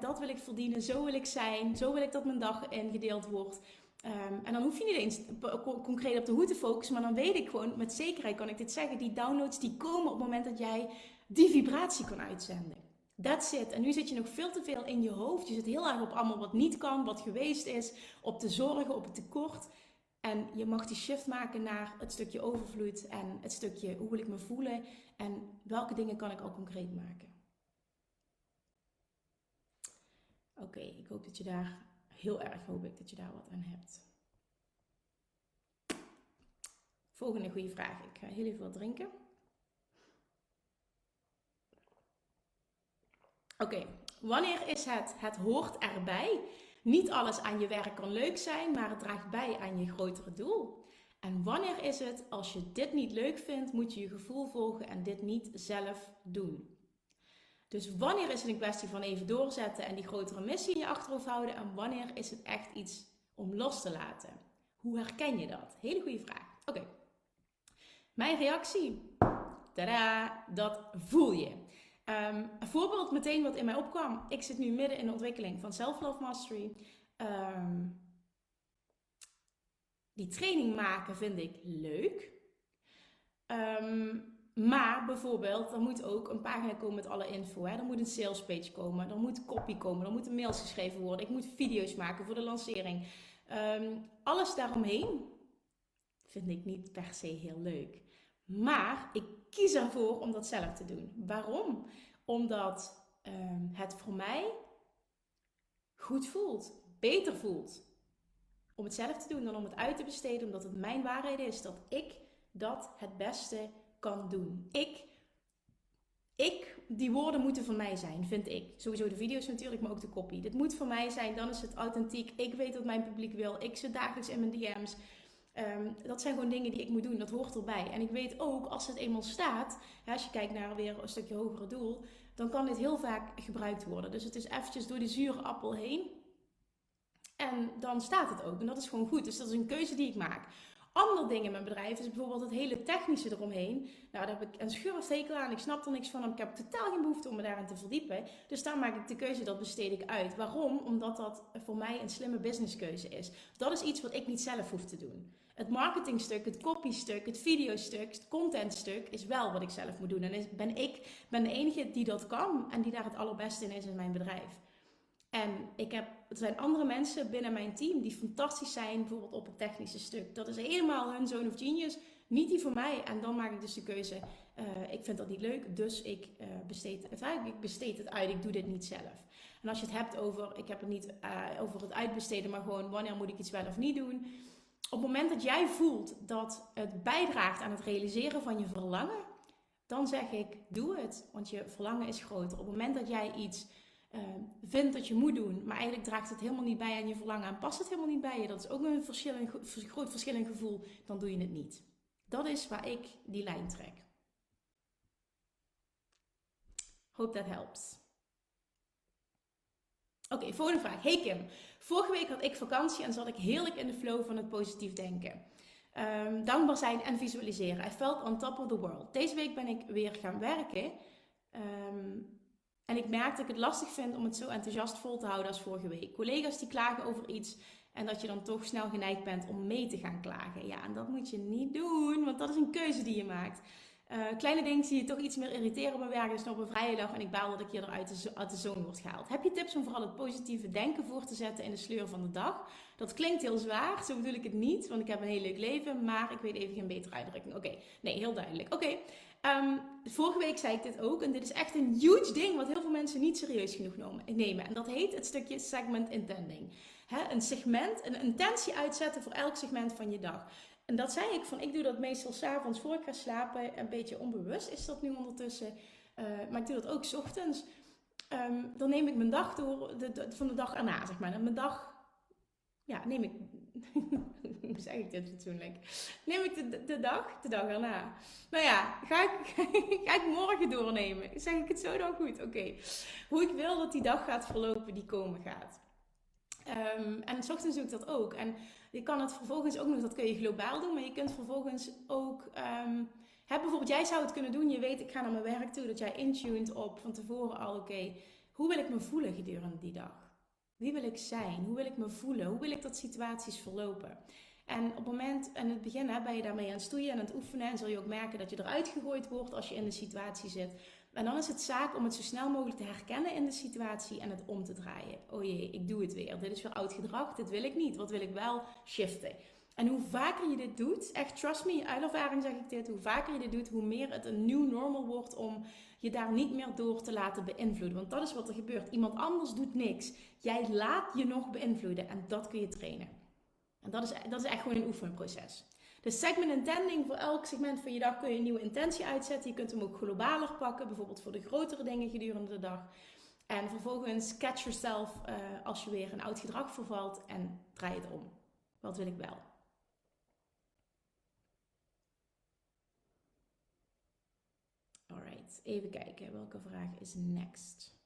Dat wil ik verdienen, zo wil ik zijn, zo wil ik dat mijn dag ingedeeld wordt. Ehm, en dan hoef je niet eens concreet op de hoe te focussen, maar dan weet ik gewoon, met zekerheid kan ik dit zeggen, die downloads die komen op het moment dat jij die vibratie kan uitzenden. That's it. En nu zit je nog veel te veel in je hoofd. Je zit heel erg op allemaal wat niet kan, wat geweest is, op de zorgen, op het tekort. En je mag die shift maken naar het stukje overvloed en het stukje hoe wil ik me voelen en welke dingen kan ik al concreet maken. Oké, ik hoop dat je daar, heel erg hoop ik dat je daar wat aan hebt. Volgende goede vraag. Ik ga heel even wat drinken. Oké, wanneer is het het hoort erbij Niet alles aan je werk kan leuk zijn, maar het draagt bij aan je grotere doel. En wanneer is het, als je dit niet leuk vindt, moet je je gevoel volgen en dit niet zelf doen. Dus wanneer is het een kwestie van even doorzetten en die grotere missie in je achterhoofd houden? En wanneer is het echt iets om los te laten? Hoe herken je dat? Hele goede vraag. Oké. Mijn reactie. Tada, dat voel je. Um, een voorbeeld meteen wat in mij opkwam. Ik zit nu midden in de ontwikkeling van Self-Love Mastery. Ehm, die training maken vind ik leuk. Ehm, maar bijvoorbeeld, er moet ook een pagina komen met alle info. Hè? Er moet een sales page komen, er moet copy komen, er moeten mails geschreven worden. Ik moet video's maken voor de lancering. alles daaromheen vind ik niet per se heel leuk. Maar ik kies ervoor om dat zelf te doen. Waarom? Omdat ehm, het voor mij goed voelt, beter voelt om het zelf te doen dan om het uit te besteden, omdat het mijn waarheid is dat ik dat het beste kan doen. Ik, ik, die woorden moeten van mij zijn, vind ik. Sowieso de video's natuurlijk, maar ook de copy. Dit moet van mij zijn, dan is het authentiek. Ik weet wat mijn publiek wil. Ik zit dagelijks in mijn DM's. Ehm, dat zijn gewoon dingen die ik moet doen. Dat hoort erbij. En ik weet ook, als het eenmaal staat, als je kijkt naar weer een stukje hogere doel, dan kan dit heel vaak gebruikt worden. Dus het is eventjes door de zure appel heen. En dan staat het ook. En dat is gewoon goed. Dus dat is een keuze die ik maak. Ander ding in mijn bedrijf is bijvoorbeeld het hele technische eromheen. Nou, daar heb ik een schurftekel aan. Ik snap er niks van. Ik heb totaal geen behoefte om me daarin te verdiepen. Dus daar maak ik de keuze, dat besteed ik uit. Waarom? Omdat dat voor mij een slimme businesskeuze is. Dat is iets wat ik niet zelf hoef te doen. Het marketingstuk, het copystuk, het videostuk, het contentstuk is wel wat ik zelf moet doen. En ben ik ben de enige die dat kan en die daar het allerbeste in is in mijn bedrijf. En ik heb, er zijn andere mensen binnen mijn team die fantastisch zijn, bijvoorbeeld op het technische stuk. Dat is helemaal hun zone of genius, niet die voor mij. En dan maak ik dus de keuze, uh, ik vind dat niet leuk, dus ik, uh, besteed het uit, ik besteed het uit, ik doe dit niet zelf. En als je het hebt over, ik heb het niet uh, over het uitbesteden, maar gewoon wanneer moet ik iets wel of niet doen op het moment dat jij voelt dat het bijdraagt aan het realiseren van je verlangen, dan zeg ik: doe het. Want je verlangen is groter. Op het moment dat jij iets uh, vindt dat je moet doen, maar eigenlijk draagt het helemaal niet bij aan je verlangen en past het helemaal niet bij je, dat is ook een groot verschil in gevoel, dan doe je het niet. Dat is waar ik die lijn trek. Hope that helps. Oké, volgende vraag. Hey Kim, vorige week had ik vakantie en zat ik heerlijk in de flow van het positief denken. Um, dankbaar zijn en visualiseren. I felt on top of the world. Deze week ben ik weer gaan werken. Um, en ik merk dat ik het lastig vind om het zo enthousiast vol te houden als vorige week. Collega's die klagen over iets en dat je dan toch snel geneigd bent om mee te gaan klagen. Ja, en dat moet je niet doen, want dat is een keuze die je maakt. Uh, kleine dingen zie je toch iets meer irriteren op mijn werk. Dus op een vrije dag en ik baal dat ik hier uit de, uit de zone word gehaald. Heb je tips om vooral het positieve denken voor te zetten in de sleur van de dag? Dat klinkt heel zwaar, zo bedoel ik het niet, want ik heb een heel leuk leven. Maar ik weet even geen betere uitdrukking. Oké, nee, heel duidelijk. Oké, ehm, vorige week zei ik dit ook. En dit is echt een huge ding wat heel veel mensen niet serieus genoeg nemen. En dat heet het stukje segment intending. een segment, een intentie uitzetten voor elk segment van je dag. En dat zei ik van, ik doe dat meestal s'avonds voor ik ga slapen. Een beetje onbewust is dat nu ondertussen. Uh, maar ik doe dat ook s ochtends. Um, dan neem ik mijn dag door, de, van de dag erna, zeg maar. Mijn dag, ja, neem ik, hoe zeg ik dit fatsoenlijk? Neem ik de, de, dag, de dag erna. Nou ja, ga ik, ga ik morgen doornemen? Zeg ik het zo dan goed? Oké. Hoe ik wil dat die dag gaat verlopen, die komen gaat. Um, en s ochtends doe ik dat ook. En je kan het vervolgens ook nog, dat kun je globaal doen, maar je kunt vervolgens ook. Um, hè, bijvoorbeeld, jij zou het kunnen doen. Je weet, ik ga naar mijn werk toe, dat jij intuned op van tevoren al, oké, hoe wil ik me voelen gedurende die dag? Wie wil ik zijn? Hoe wil ik me voelen? Hoe wil ik dat situaties verlopen? En op het moment, in het begin hè, ben je daarmee aan het stoeien en aan het oefenen. En zul je ook merken dat je eruit gegooid wordt als je in de situatie zit. En dan is het zaak om het zo snel mogelijk te herkennen in de situatie en het om te draaien. Oh jee, ik doe het weer. Dit is weer oud gedrag. Dit wil ik niet. Wat wil ik wel? Shiften. En hoe vaker je dit doet, echt trust me, uit ervaring zeg ik dit, hoe vaker je dit doet, hoe meer het een nieuw normal wordt om je daar niet meer door te laten beïnvloeden. Want dat is wat er gebeurt. Iemand anders doet niks. Jij laat je nog beïnvloeden en dat kun je trainen. En dat is, dat is echt gewoon een oefenproces. De segment intending, voor elk segment van je dag kun je een nieuwe intentie uitzetten. Je kunt hem ook globaler pakken, bijvoorbeeld voor de grotere dingen gedurende de dag. En vervolgens catch yourself uh, als je weer een oud gedrag vervalt en draai het om. Wat wil ik wel? Even kijken. Welke vraag is next?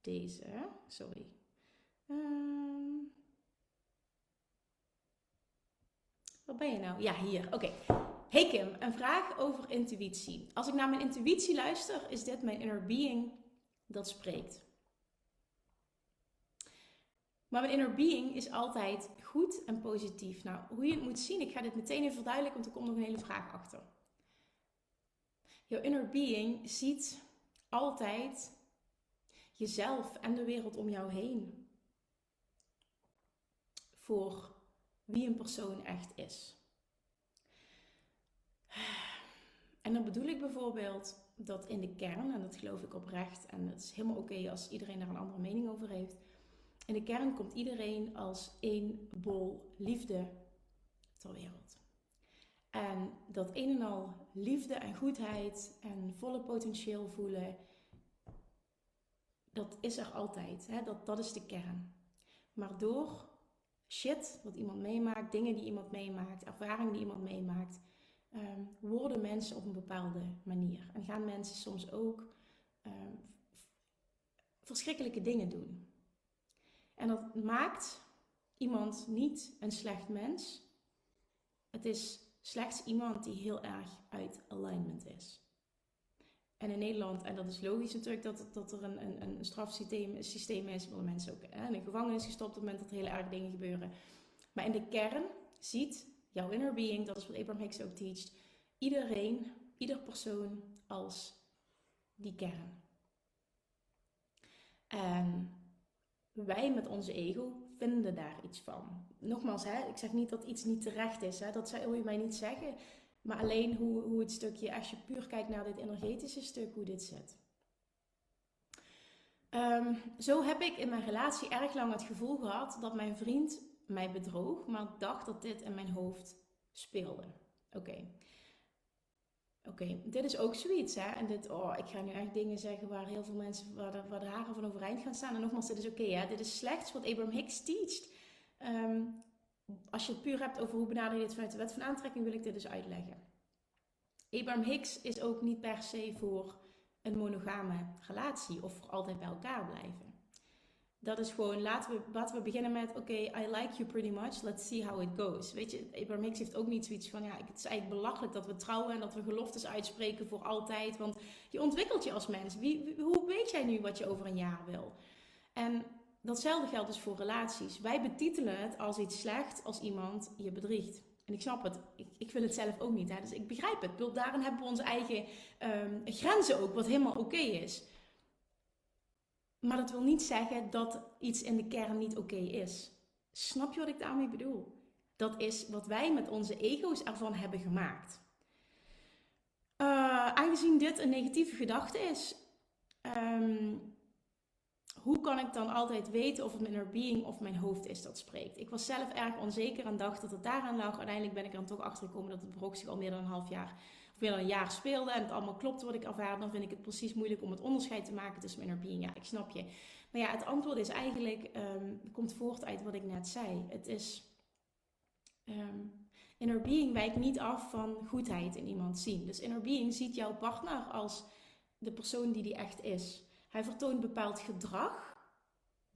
Deze, sorry. Um, wat ben je nou? Ja, hier. Oké. Hey Kim, een vraag over intuïtie. Als ik naar mijn intuïtie luister, is dit mijn inner being dat spreekt. Maar mijn inner being is altijd goed en positief. Nou, hoe je het moet zien, ik ga dit meteen even verduidelijken, want er komt nog een hele vraag achter. Jouw inner being ziet altijd jezelf en de wereld om jou heen. Voor wie een persoon echt is. En dan bedoel ik bijvoorbeeld dat in de kern, en dat geloof ik oprecht, en het is helemaal oké als iedereen daar een andere mening over heeft. In de kern komt iedereen als één bol liefde ter wereld. En dat een en al liefde en goedheid en volle potentieel voelen, dat is er altijd. Hè? Dat, dat is de kern. Maar door shit wat iemand meemaakt, dingen die iemand meemaakt, ervaringen die iemand meemaakt, um, worden mensen op een bepaalde manier. En gaan mensen soms ook um, verschrikkelijke dingen doen. En dat maakt iemand niet een slecht mens. Het is slechts iemand die heel erg uit alignment is. En in Nederland, en dat is logisch natuurlijk, dat, dat er een, een, een strafsysteem systeem is, waar mensen ook hè, in de gevangenis gestopt op het moment dat hele erg dingen gebeuren. Maar in de kern ziet jouw inner being, dat is wat Abraham Hicks ook teacht, iedereen, ieder persoon als die kern. En wij met onze ego vinden daar iets van. Nogmaals, hè, ik zeg niet dat iets niet terecht is, hè, dat zou je mij niet zeggen. Maar alleen hoe, hoe het stukje, als je puur kijkt naar dit energetische stuk, hoe dit zit. Um, zo heb ik in mijn relatie erg lang het gevoel gehad dat mijn vriend mij bedroog, maar dacht dat dit in mijn hoofd speelde. Oké. Oké, dit is ook zoiets, hè? En dit, oh, ik ga nu echt dingen zeggen waar heel veel mensen, waar waar van overeind gaan staan. En nogmaals, dit is oké, hè? Dit is slechts wat Abraham Hicks teacht. Um, als je het puur hebt over hoe benader je dit vanuit de wet van aantrekking, wil ik dit dus uitleggen. Abraham Hicks is ook niet per se voor een monogame relatie of voor altijd bij elkaar blijven dat is gewoon, laten we, laten we beginnen met, oké, I like you pretty much, let's see how it goes. Weet je, Abraham heeft ook niet zoiets van, ja, het is eigenlijk belachelijk dat we trouwen en dat we geloftes uitspreken voor altijd, want je ontwikkelt je als mens. Wie, hoe weet jij nu wat je over een jaar wil? En datzelfde geldt dus voor relaties. Wij betitelen het als iets slecht als iemand je bedriegt. En ik snap het, ik, ik wil het zelf ook niet, dus ik begrijp het. Daarin hebben we onze eigen um, grenzen ook, wat helemaal oké is. Maar dat wil niet zeggen dat iets in de kern niet oké is. Snap je wat ik daarmee bedoel? Dat is wat wij met onze ego's ervan hebben gemaakt. Uh, aangezien dit een negatieve gedachte is, ehm, hoe kan ik dan altijd weten of het mijn being of mijn hoofd is dat spreekt? Ik was zelf erg onzeker en dacht dat het daaraan lag. Uiteindelijk ben ik er dan toch achter gekomen dat het brok zich al meer dan een half jaar weer een jaar speelde en het allemaal klopt wat ik ervaar, dan vind ik het precies moeilijk om het onderscheid te maken tussen inner being. Ja, ik snap je. Maar ja, het antwoord is eigenlijk, um, komt voort uit wat ik net zei. Het is, um, inner being wijkt niet af van goedheid in iemand zien. Dus inner being ziet jouw partner als de persoon die die echt is. Hij vertoont bepaald gedrag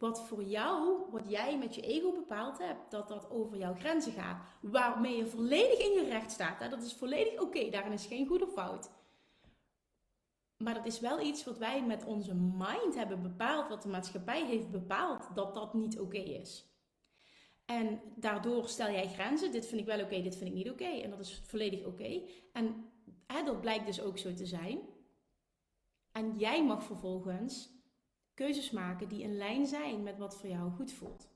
wat voor jou, wat jij met je ego bepaald hebt, dat dat over jouw grenzen gaat. Waarmee je volledig in je recht staat. Hè? Dat is volledig oké, daarin is geen goed of fout. Maar dat is wel iets wat wij met onze mind hebben bepaald, wat de maatschappij heeft bepaald, dat dat niet oké is. En daardoor stel jij grenzen. Dit vind ik wel oké, dit vind ik niet oké. En dat is volledig oké. En hè, dat blijkt dus ook zo te zijn. En jij mag vervolgens keuzes maken die in lijn zijn met wat voor jou goed voelt.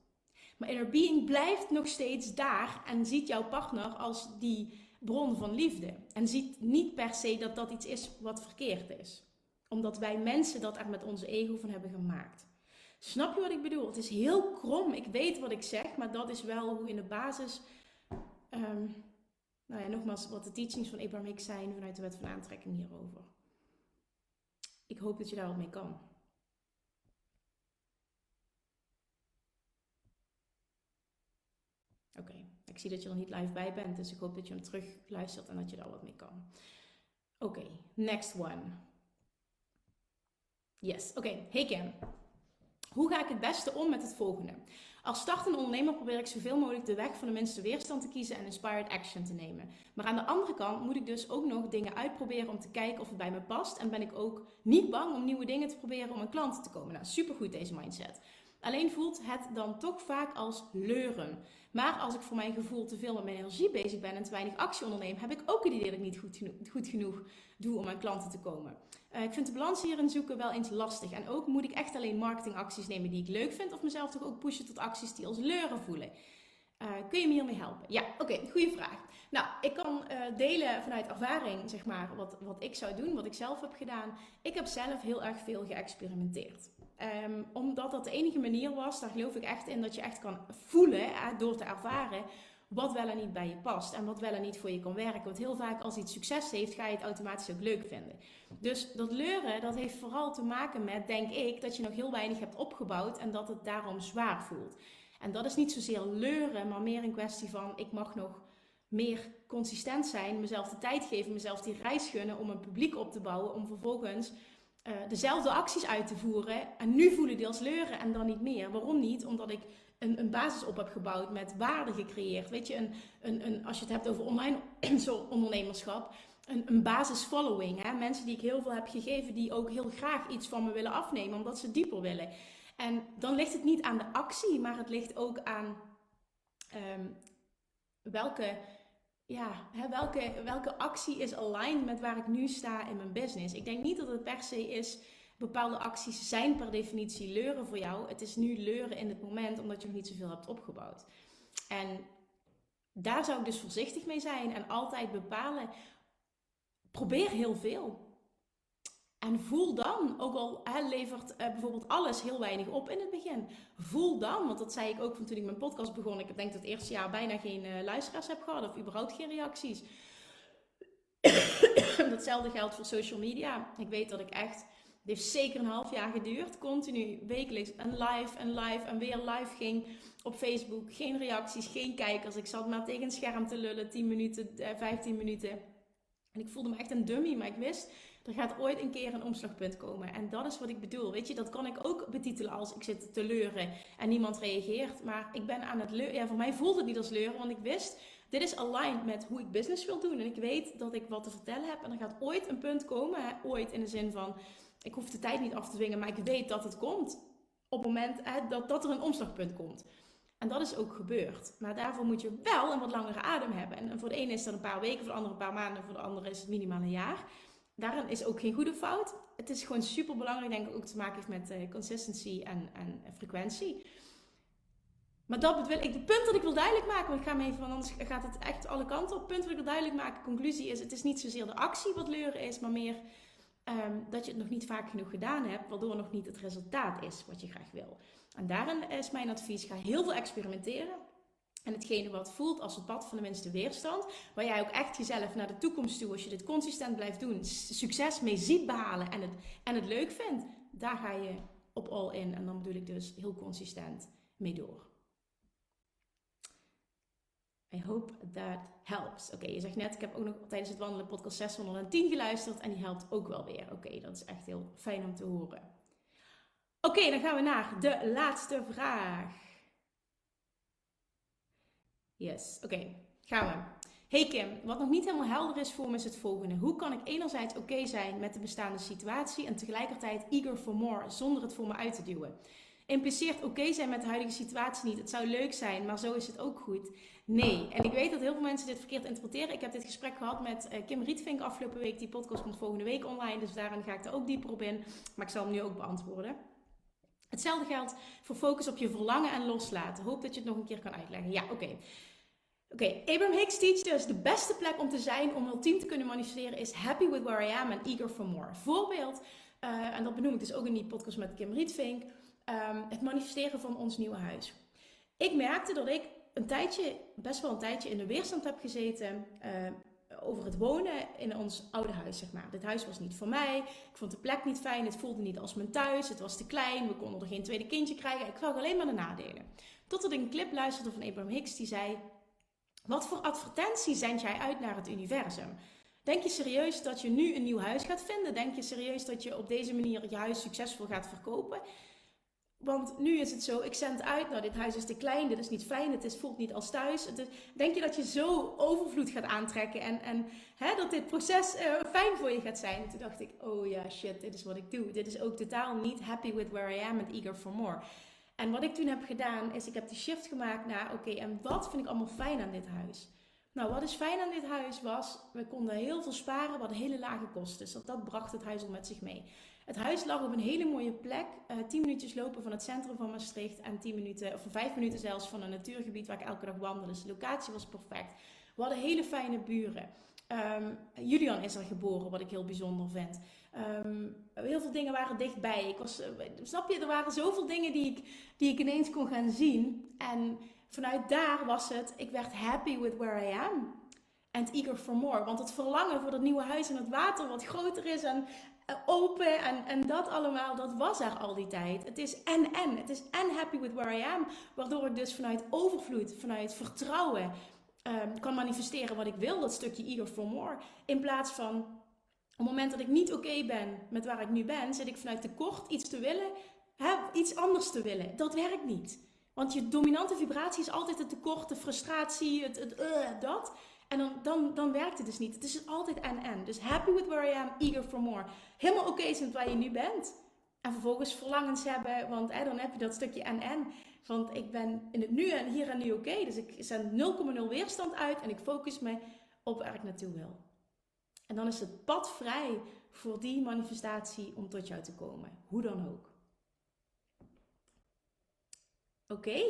Maar inner being blijft nog steeds daar en ziet jouw partner als die bron van liefde. En ziet niet per se dat dat iets is wat verkeerd is. Omdat wij mensen dat er met onze ego van hebben gemaakt. Snap je wat ik bedoel? Het is heel krom. Ik weet wat ik zeg, maar dat is wel hoe in de basis um, nou ja, nogmaals, wat de teachings van Abraham Hicks zijn vanuit de wet van aantrekking hierover. Ik hoop dat je daar wat mee kan. Oké, ik zie dat je er niet live bij bent, dus ik hoop dat je hem terug luistert en dat je daar wat mee kan. Oké, next one. Yes, oké. Hey Kim. Hoe ga ik het beste om met het volgende? Als startende ondernemer probeer ik zoveel mogelijk de weg van de minste weerstand te kiezen en inspired action te nemen. Maar aan de andere kant moet ik dus ook nog dingen uitproberen om te kijken of het bij me past. En ben ik ook niet bang om nieuwe dingen te proberen om aan klanten te komen. Nou, supergoed deze mindset. Alleen voelt het dan toch vaak als leuren. Maar als ik voor mijn gevoel te veel met mijn energie bezig ben en te weinig actie onderneem, heb ik ook het idee dat ik niet goed genoeg, doe om aan klanten te komen. Uh, ik vind de balans hierin zoeken wel eens lastig. En ook moet ik echt alleen marketingacties nemen die ik leuk vind, of mezelf toch ook pushen tot acties die als leuren voelen. Uh, kun je me hiermee helpen? Ja, oké, goede vraag. Nou, ik kan uh, delen vanuit ervaring, zeg maar, wat, wat ik zou doen, wat ik zelf heb gedaan. Ik heb zelf heel erg veel geëxperimenteerd. Um, omdat dat de enige manier was, daar geloof ik echt in, dat je echt kan voelen, door te ervaren, wat wel en niet bij je past. En wat wel en niet voor je kan werken. Want heel vaak als iets succes heeft, ga je het automatisch ook leuk vinden. Dus dat leuren, dat heeft vooral te maken met, denk ik, dat je nog heel weinig hebt opgebouwd en dat het daarom zwaar voelt. En dat is niet zozeer leuren, maar meer een kwestie van, ik mag nog meer consistent zijn, mezelf de tijd geven, mezelf die reis gunnen om een publiek op te bouwen, om vervolgens uh, dezelfde acties uit te voeren. En nu voelen die als leuren en dan niet meer. Waarom niet? Omdat ik een, een basis op heb gebouwd met waarde gecreëerd. Weet je, een, een, een, als je het hebt over online ondernemerschap, een, een basis following. Hè? Mensen die ik heel veel heb gegeven, die ook heel graag iets van me willen afnemen, omdat ze dieper willen. En dan ligt het niet aan de actie, maar het ligt ook aan um, welke ja, hè, welke, welke actie is aligned met waar ik nu sta in mijn business? Ik denk niet dat het per se is, bepaalde acties zijn per definitie leuren voor jou. Het is nu leuren in het moment omdat je nog niet zoveel hebt opgebouwd. En daar zou ik dus voorzichtig mee zijn en altijd bepalen. Probeer heel veel. En voel dan, ook al hè, levert uh, bijvoorbeeld alles heel weinig op in het begin, voel dan, want dat zei ik ook van toen ik mijn podcast begon. Ik denk dat het eerste jaar bijna geen uh, luisteraars heb gehad of überhaupt geen reacties. Datzelfde geldt voor social media. Ik weet dat ik echt, het heeft zeker een half jaar geduurd, continu wekelijks en live en live en weer live ging op Facebook. Geen reacties, geen kijkers. Ik zat maar tegen een scherm te lullen, 10 minuten, 15 eh, minuten. En ik voelde me echt een dummy, maar ik wist er gaat ooit een keer een omslagpunt komen. En dat is wat ik bedoel. Weet je, dat kan ik ook betitelen als ik zit te leuren en niemand reageert. Maar ik ben aan het leuren. Ja, voor mij voelt het niet als leuren, want ik wist, dit is aligned met hoe ik business wil doen. En ik weet dat ik wat te vertellen heb. En er gaat ooit een punt komen, hè? ooit in de zin van, ik hoef de tijd niet af te dwingen, maar ik weet dat het komt. Op het moment dat, dat er een omslagpunt komt. En dat is ook gebeurd. Maar daarvoor moet je wel een wat langere adem hebben. En voor de ene is dat een paar weken, voor de andere een paar maanden, voor de andere is het minimaal een jaar daarin is ook geen goede fout. Het is gewoon super belangrijk, denk ik, ook te maken heeft met uh, consistency en, en frequentie. Maar dat wil ik, de punt dat ik wil duidelijk maken, want ik ga hem even, want anders gaat het echt alle kanten op. Het punt dat ik wil duidelijk maken, conclusie is: het is niet zozeer de actie wat leuren is, maar meer um, dat je het nog niet vaak genoeg gedaan hebt, waardoor nog niet het resultaat is wat je graag wil. En daarin is mijn advies: ga heel veel experimenteren. En hetgene wat voelt als het pad van de minste weerstand, waar jij ook echt jezelf naar de toekomst toe, als je dit consistent blijft doen, succes mee ziet behalen en het, en het leuk vindt, daar ga je op all in. En dan bedoel ik dus heel consistent mee door. I hope that helps. Oké, je zegt net, ik heb ook nog tijdens het wandelen podcast 610 geluisterd en die helpt ook wel weer. Oké, dat is echt heel fijn om te horen. Oké, dan gaan we naar de laatste vraag. Yes, oké. Gaan we. Hey Kim, wat nog niet helemaal helder is voor me is het volgende. Hoe kan ik enerzijds oké zijn met de bestaande situatie en tegelijkertijd eager for more zonder het voor me uit te duwen? Impliceert oké zijn met de huidige situatie niet. Het zou leuk zijn, maar zo is het ook goed. Nee. En ik weet dat heel veel mensen dit verkeerd interpreteren. Ik heb dit gesprek gehad met uh, Kim Rietvink afgelopen week. Die podcast komt volgende week online, dus daarin ga ik er ook dieper op in. Maar ik zal hem nu ook beantwoorden. Hetzelfde geldt voor focus op je verlangen en loslaten. Hoop dat je het nog een keer kan uitleggen. Ja, oké. Oké, Abraham Hicks teacht dus de beste plek om te zijn om ultiem te kunnen manifesteren is happy with where I am and eager for more. Voorbeeld, uh, en dat benoem ik dus ook in die podcast met Kim Rietvink, um, het manifesteren van ons nieuwe huis. Ik merkte dat ik een tijdje, best wel een tijdje in de weerstand heb gezeten. Uh, over het wonen in ons oude huis, zeg maar. Dit huis was niet voor mij. Ik vond de plek niet fijn. Het voelde niet als mijn thuis. Het was te klein. We konden er geen tweede kindje krijgen. Ik zag alleen maar de nadelen. Totdat ik een clip luisterde van Abraham Hicks die zei... Wat voor advertentie zend jij uit naar het universum? Denk je serieus dat je nu een nieuw huis gaat vinden? Denk je serieus dat je op deze manier je huis succesvol gaat verkopen? Want nu is het zo, ik zend uit, nou dit huis is te klein, dit is niet fijn, het is, voelt niet als thuis. denk je dat je zo overvloed gaat aantrekken en, en hè, dat dit proces uh, fijn voor je gaat zijn? Toen dacht ik, oh ja, shit, dit is wat ik doe. Dit is ook totaal niet happy with where I am and eager for more. En wat ik toen heb gedaan, is ik heb de shift gemaakt naar, oké, en wat vind ik allemaal fijn aan dit huis? Nou, wat is fijn aan dit huis was, we konden heel veel sparen, hadden hele lage kosten. Dus dat bracht het huis al met zich mee. Het huis lag op een hele mooie plek. Uh, eh, 10 minuutjes lopen van het centrum van Maastricht. En 10 minuten, of 5 minuten zelfs van een natuurgebied waar ik elke dag wandelde. Dus de locatie was perfect. We hadden hele fijne buren. Um, Julian is er geboren, wat ik heel bijzonder vind. Um, heel veel dingen waren dichtbij. Ik was, uh, snap je, er waren zoveel dingen die ik, die ik ineens kon gaan zien. En vanuit daar was het, ik werd happy with where I am. And eager for more. Want het verlangen voor dat nieuwe huis en het water wat groter is en, eh, open en, en dat allemaal, dat was er al die tijd. Het is en en. Het is en happy with where I am, waardoor ik dus vanuit overvloed, vanuit vertrouwen um, kan manifesteren wat ik wil, dat stukje eager for more. In plaats van het moment dat ik niet oké ben met waar ik nu ben, zit ik vanuit tekort iets te willen, iets anders te willen. Dat werkt niet. Want je dominante vibratie is altijd het tekort, de frustratie, het, het uh, dat. En dan, dan, dan werkt het dus niet. Het is altijd en-en. Dus happy with where I am, eager for more. Helemaal oké zijn waar je nu bent. En vervolgens verlangens hebben, want dan heb je dat stukje en-en. Want ik ben in het nu en hier en nu oké. Dus ik zend 0,0 weerstand uit en ik focus me op waar ik naartoe wil. En dan is het pad vrij voor die manifestatie om tot jou te komen. Hoe dan ook. Oké.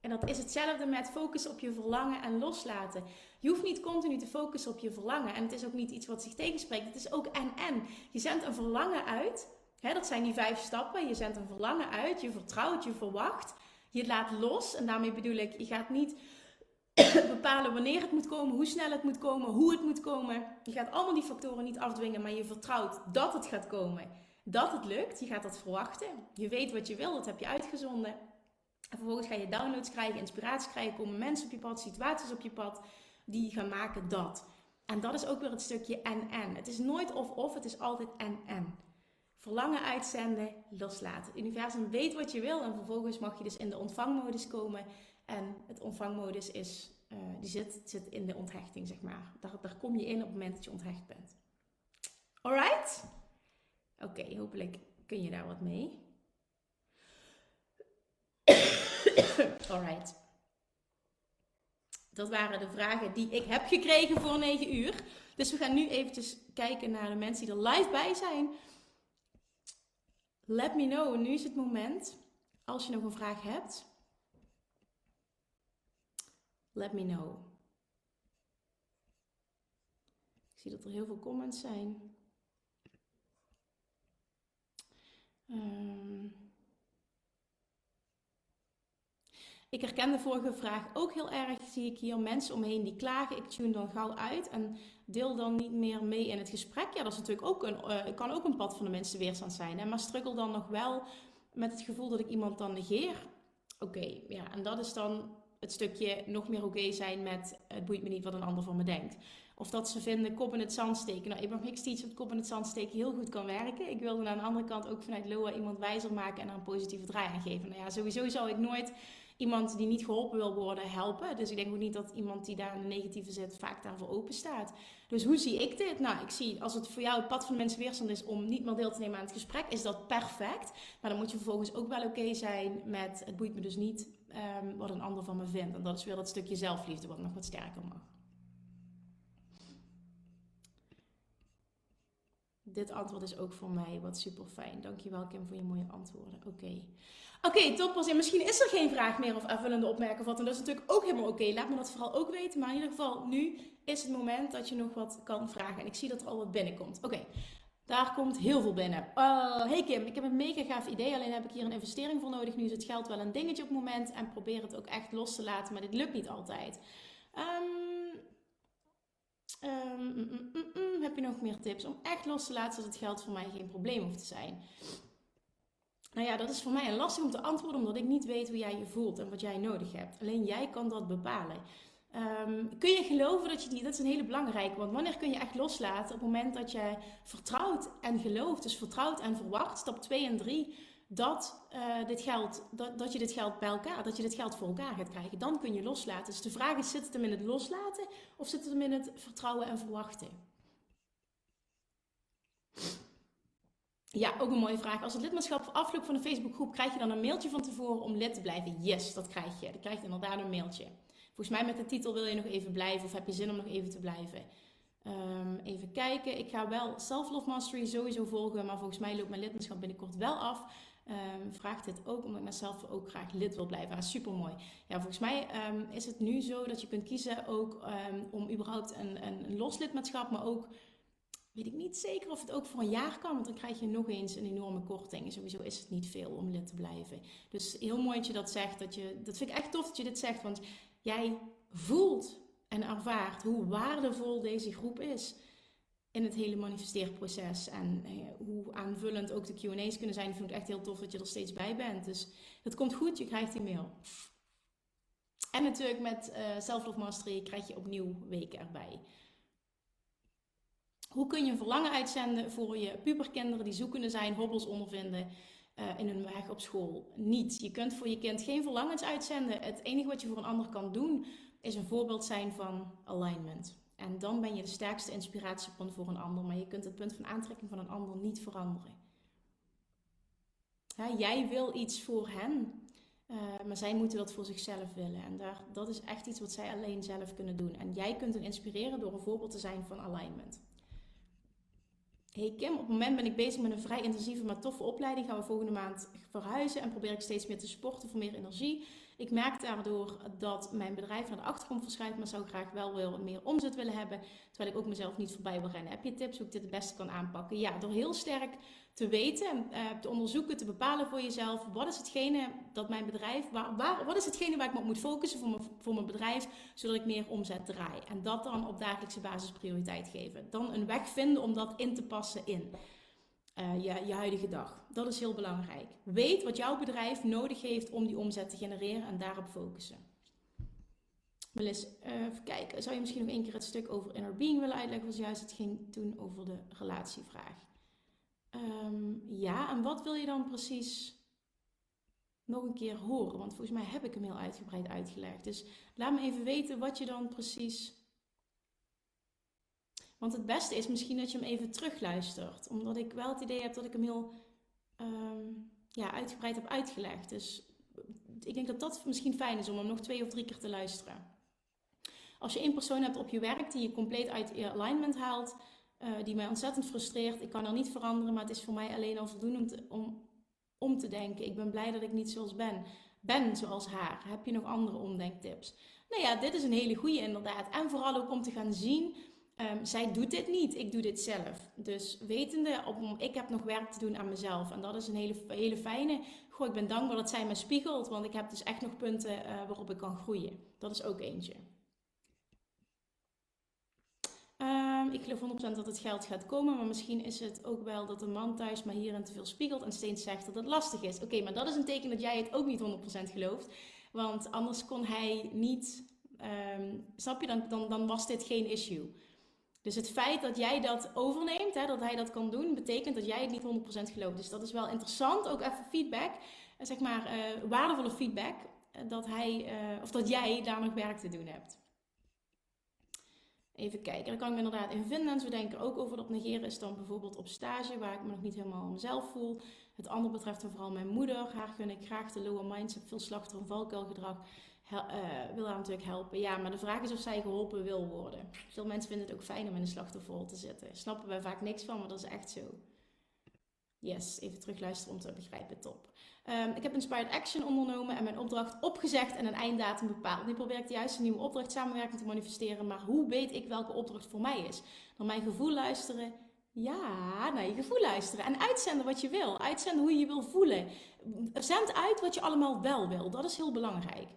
En dat is hetzelfde met focussen op je verlangen en loslaten. Je hoeft niet continu te focussen op je verlangen. En het is ook niet iets wat zich tegenspreekt. Het is ook en-en. Je zendt een verlangen uit. Hè, dat zijn die vijf stappen. Je zendt een verlangen uit. Je vertrouwt, je verwacht. Je laat los. En daarmee bedoel ik, je gaat niet bepalen wanneer het moet komen, hoe snel het moet komen, hoe het moet komen. Je gaat allemaal die factoren niet afdwingen, maar je vertrouwt dat het gaat komen. Dat het lukt. Je gaat dat verwachten. Je weet wat je wil, dat heb je uitgezonden. En vervolgens ga je downloads krijgen, inspiratie krijgen, komen mensen op je pad, situaties op je pad die gaan maken dat. En dat is ook weer het stukje en-en. Het is nooit of-of, het is altijd en-en. Verlangen uitzenden, loslaten. Het universum weet wat je wil en vervolgens mag je dus in de ontvangmodus komen. En het ontvangmodus is, uh, die zit, zit in de onthechting, zeg maar. Daar, daar kom je in op het moment dat je onthecht bent. Alright? Oké, hopelijk kun je daar wat mee. Alright. Dat waren de vragen die ik heb gekregen voor 9 uur. Dus we gaan nu eventjes kijken naar de mensen die er live bij zijn. Let me know. Nu is het moment. Als je nog een vraag hebt. Let me know. Ik zie dat er heel veel comments zijn. Um, Ik herken de vorige vraag ook heel erg. Zie ik hier mensen omheen die klagen. Ik tune dan gauw uit en deel dan niet meer mee in het gesprek. Ja, dat is natuurlijk ook een, uh, kan ook een pad van de mensen weerstand zijn. Hè? Maar struggle dan nog wel met het gevoel dat ik iemand dan negeer. Oké, ja, en dat is dan het stukje nog meer oké zijn met het boeit me niet wat een ander van me denkt. Of dat ze vinden kop in het zand steken. Nou, Abraham Hicks teach dat kop in het zand steken heel goed kan werken. Ik wilde aan de andere kant ook vanuit Loa iemand wijzer maken en er een positieve draai aan geven. Nou ja, sowieso zou ik nooit iemand die niet geholpen wil worden helpen. Dus ik denk ook niet dat iemand die daar een negatieve zit vaak daarvoor open staat. Dus hoe zie ik dit? Nou, ik zie als het voor jou het pad van mensen weerstand is om niet meer deel te nemen aan het gesprek, is dat perfect. Maar dan moet je vervolgens ook wel oké zijn met het boeit me dus niet um, wat een ander van me vindt. En dat is weer dat stukje zelfliefde wat nog wat sterker mag. Dit antwoord is ook voor mij wat super fijn. Dankjewel Kim voor je mooie antwoorden. Oké. Oké, okay, toppers. En misschien is er geen vraag meer of aanvullende opmerking of wat. En dat is natuurlijk ook helemaal oké. Laat me dat vooral ook weten. Maar in ieder geval, nu is het moment dat je nog wat kan vragen. En ik zie dat er al wat binnenkomt. Oké. Daar komt heel veel binnen. Uh, hey Kim, ik heb een mega gaaf idee, alleen heb ik hier een investering voor nodig. Nu is het geld wel een dingetje op het moment en probeer het ook echt los te laten, maar dit lukt niet altijd. Um, um, heb je nog meer tips om echt los te laten zodat het geld voor mij geen probleem hoeft te zijn? Nou ja, dat is voor mij een lastig om te antwoorden, omdat ik niet weet hoe jij je voelt en wat jij nodig hebt. Alleen jij kan dat bepalen. Um, kun je geloven dat je die, dat is een hele belangrijke, want wanneer kun je echt loslaten? Op het moment dat je vertrouwt en gelooft, dus vertrouwt en verwacht, stap 2 en 3, dat, geld, dat, dat je dit geld bij elkaar, dat je dit geld voor elkaar gaat krijgen. Dan kun je loslaten. Dus de vraag is, zit het hem in het loslaten of zit het hem in het vertrouwen en verwachten? Ja, ook een mooie vraag. Als het lidmaatschap afloopt van de Facebookgroep, krijg je dan een mailtje van tevoren om lid te blijven? Yes, dat krijg je. Dan krijg je inderdaad een mailtje. Volgens mij met de titel wil je nog even blijven of heb je zin om nog even te blijven. Um, even kijken. Ik ga wel Self-Love Mastery sowieso volgen, maar volgens mij loopt mijn lidmaatschap binnenkort wel af. Um, vraagt dit ook omdat ik mezelf ook graag lid wil blijven. Ah, super mooi. Ja, volgens mij um, is het nu zo dat je kunt kiezen ook om überhaupt een, een los lidmaatschap, maar ook weet ik niet zeker of het ook voor een jaar kan, want dan krijg je nog eens een enorme korting. sowieso is het niet veel om lid te blijven. Dus heel mooi dat je dat zegt. Dat vind ik echt tof dat je dit zegt, want jij voelt en ervaart hoe waardevol deze groep is in het hele manifesteerproces. En eh, hoe aanvullend ook de QA's kunnen zijn. Ik vind het echt heel tof dat je er steeds bij bent. Dus het komt goed, je krijgt die mail. En natuurlijk met uh, Self-Love Mastery krijg je opnieuw weken erbij. Hoe kun je verlangen uitzenden voor je puberkinderen die zoekende zijn, hobbels ondervinden uh, in hun weg op school? Niet. Je kunt voor je kind geen verlangens uitzenden. Het enige wat je voor een ander kan doen is een voorbeeld zijn van alignment. En dan ben je de sterkste inspiratiebron voor een ander, maar je kunt het punt van aantrekking van een ander niet veranderen. jij wil iets voor hen, uh, maar zij moeten dat voor zichzelf willen. En daar, dat is echt iets wat zij alleen zelf kunnen doen. En jij kunt hen inspireren door een voorbeeld te zijn van alignment. Hey Kim, op het moment ben ik bezig met een vrij intensieve maar toffe opleiding. Gaan we volgende maand verhuizen en probeer ik steeds meer te sporten voor meer energie. Ik merk daardoor dat mijn bedrijf naar de achtergrond verschuift, maar zou graag wel weer meer omzet willen hebben. Terwijl ik ook mezelf niet voorbij wil rennen. Heb je tips hoe ik dit het beste kan aanpakken? Ja, door heel sterk te weten, uh, te onderzoeken, te bepalen voor jezelf. Wat is hetgene dat mijn bedrijf, waar, waar, wat is hetgene waar ik me op moet focussen voor mijn, voor mijn bedrijf, zodat ik meer omzet draai. En dat dan op dagelijkse basis prioriteit geven. Dan een weg vinden om dat in te passen in. Uh, je, je huidige dag. Dat is heel belangrijk. Weet wat jouw bedrijf nodig heeft om die omzet te genereren en daarop focussen. Melis, uh, even kijken. Zou je misschien nog één keer het stuk over inner being willen uitleggen? Was juist het ging toen over de relatievraag. Um, ja, en wat wil je dan precies nog een keer horen? Want volgens mij heb ik hem heel uitgebreid uitgelegd. Dus laat me even weten wat je dan precies want het beste is misschien dat je hem even terugluistert. Omdat ik wel het idee heb dat ik hem heel um, ja, uitgebreid heb uitgelegd. Dus ik denk dat dat misschien fijn is om hem nog twee of drie keer te luisteren. Als je één persoon hebt op je werk die je compleet uit je alignment haalt, uh, die mij ontzettend frustreert. Ik kan er niet veranderen, maar het is voor mij alleen al voldoende om te, om, om te denken. Ik ben blij dat ik niet zoals ben. Ben zoals haar. Heb je nog andere omdenktips? Nou ja, dit is een hele goede inderdaad. En vooral ook om te gaan zien Um, zij doet dit niet, ik doe dit zelf. Dus wetende, op, ik heb nog werk te doen aan mezelf. En dat is een hele, hele fijne. Goh, ik ben dankbaar dat zij me spiegelt, want ik heb dus echt nog punten uh, waarop ik kan groeien. Dat is ook eentje. Um, ik geloof 100% dat het geld gaat komen, maar misschien is het ook wel dat de man thuis maar hierin te veel spiegelt en steeds zegt dat het lastig is. Oké, maar dat is een teken dat jij het ook niet 100% gelooft, want anders kon hij niet, um, snap je, dan, dan, dan was dit geen issue. Dus het feit dat jij dat overneemt, hè, dat hij dat kan doen, betekent dat jij het niet 100% gelooft. Dus dat is wel interessant, ook even feedback, eh, zeg maar uh, waardevolle feedback, eh, dat, hij, of dat jij daar nog werk te doen hebt. Even kijken, daar kan ik me inderdaad in vinden. En zo denken ook over dat negeren is dan bijvoorbeeld op stage, waar ik me nog niet helemaal mezelf voel. Het andere betreft dan vooral mijn moeder. Haar gun ik graag de lower mindset, veel slachtoffer- valkuilgedrag uh, wil haar natuurlijk helpen. Ja, maar de vraag is of zij geholpen wil worden. Veel mensen vinden het ook fijn om in een slachtofferrol te zitten. Snappen wij vaak niks van, maar dat is echt zo. Yes, even terugluisteren om te begrijpen, top. Um, ik heb Inspired Action ondernomen en mijn opdracht opgezegd en een einddatum bepaald. Nu probeer ik de juiste nieuwe opdracht samenwerking te manifesteren, maar hoe weet ik welke opdracht voor mij is? Naar mijn gevoel luisteren, Ja, naar je gevoel luisteren. En uitzenden wat je wil. Uitzenden hoe je je wil voelen. Zend uit wat je allemaal wel wil. Dat is heel belangrijk.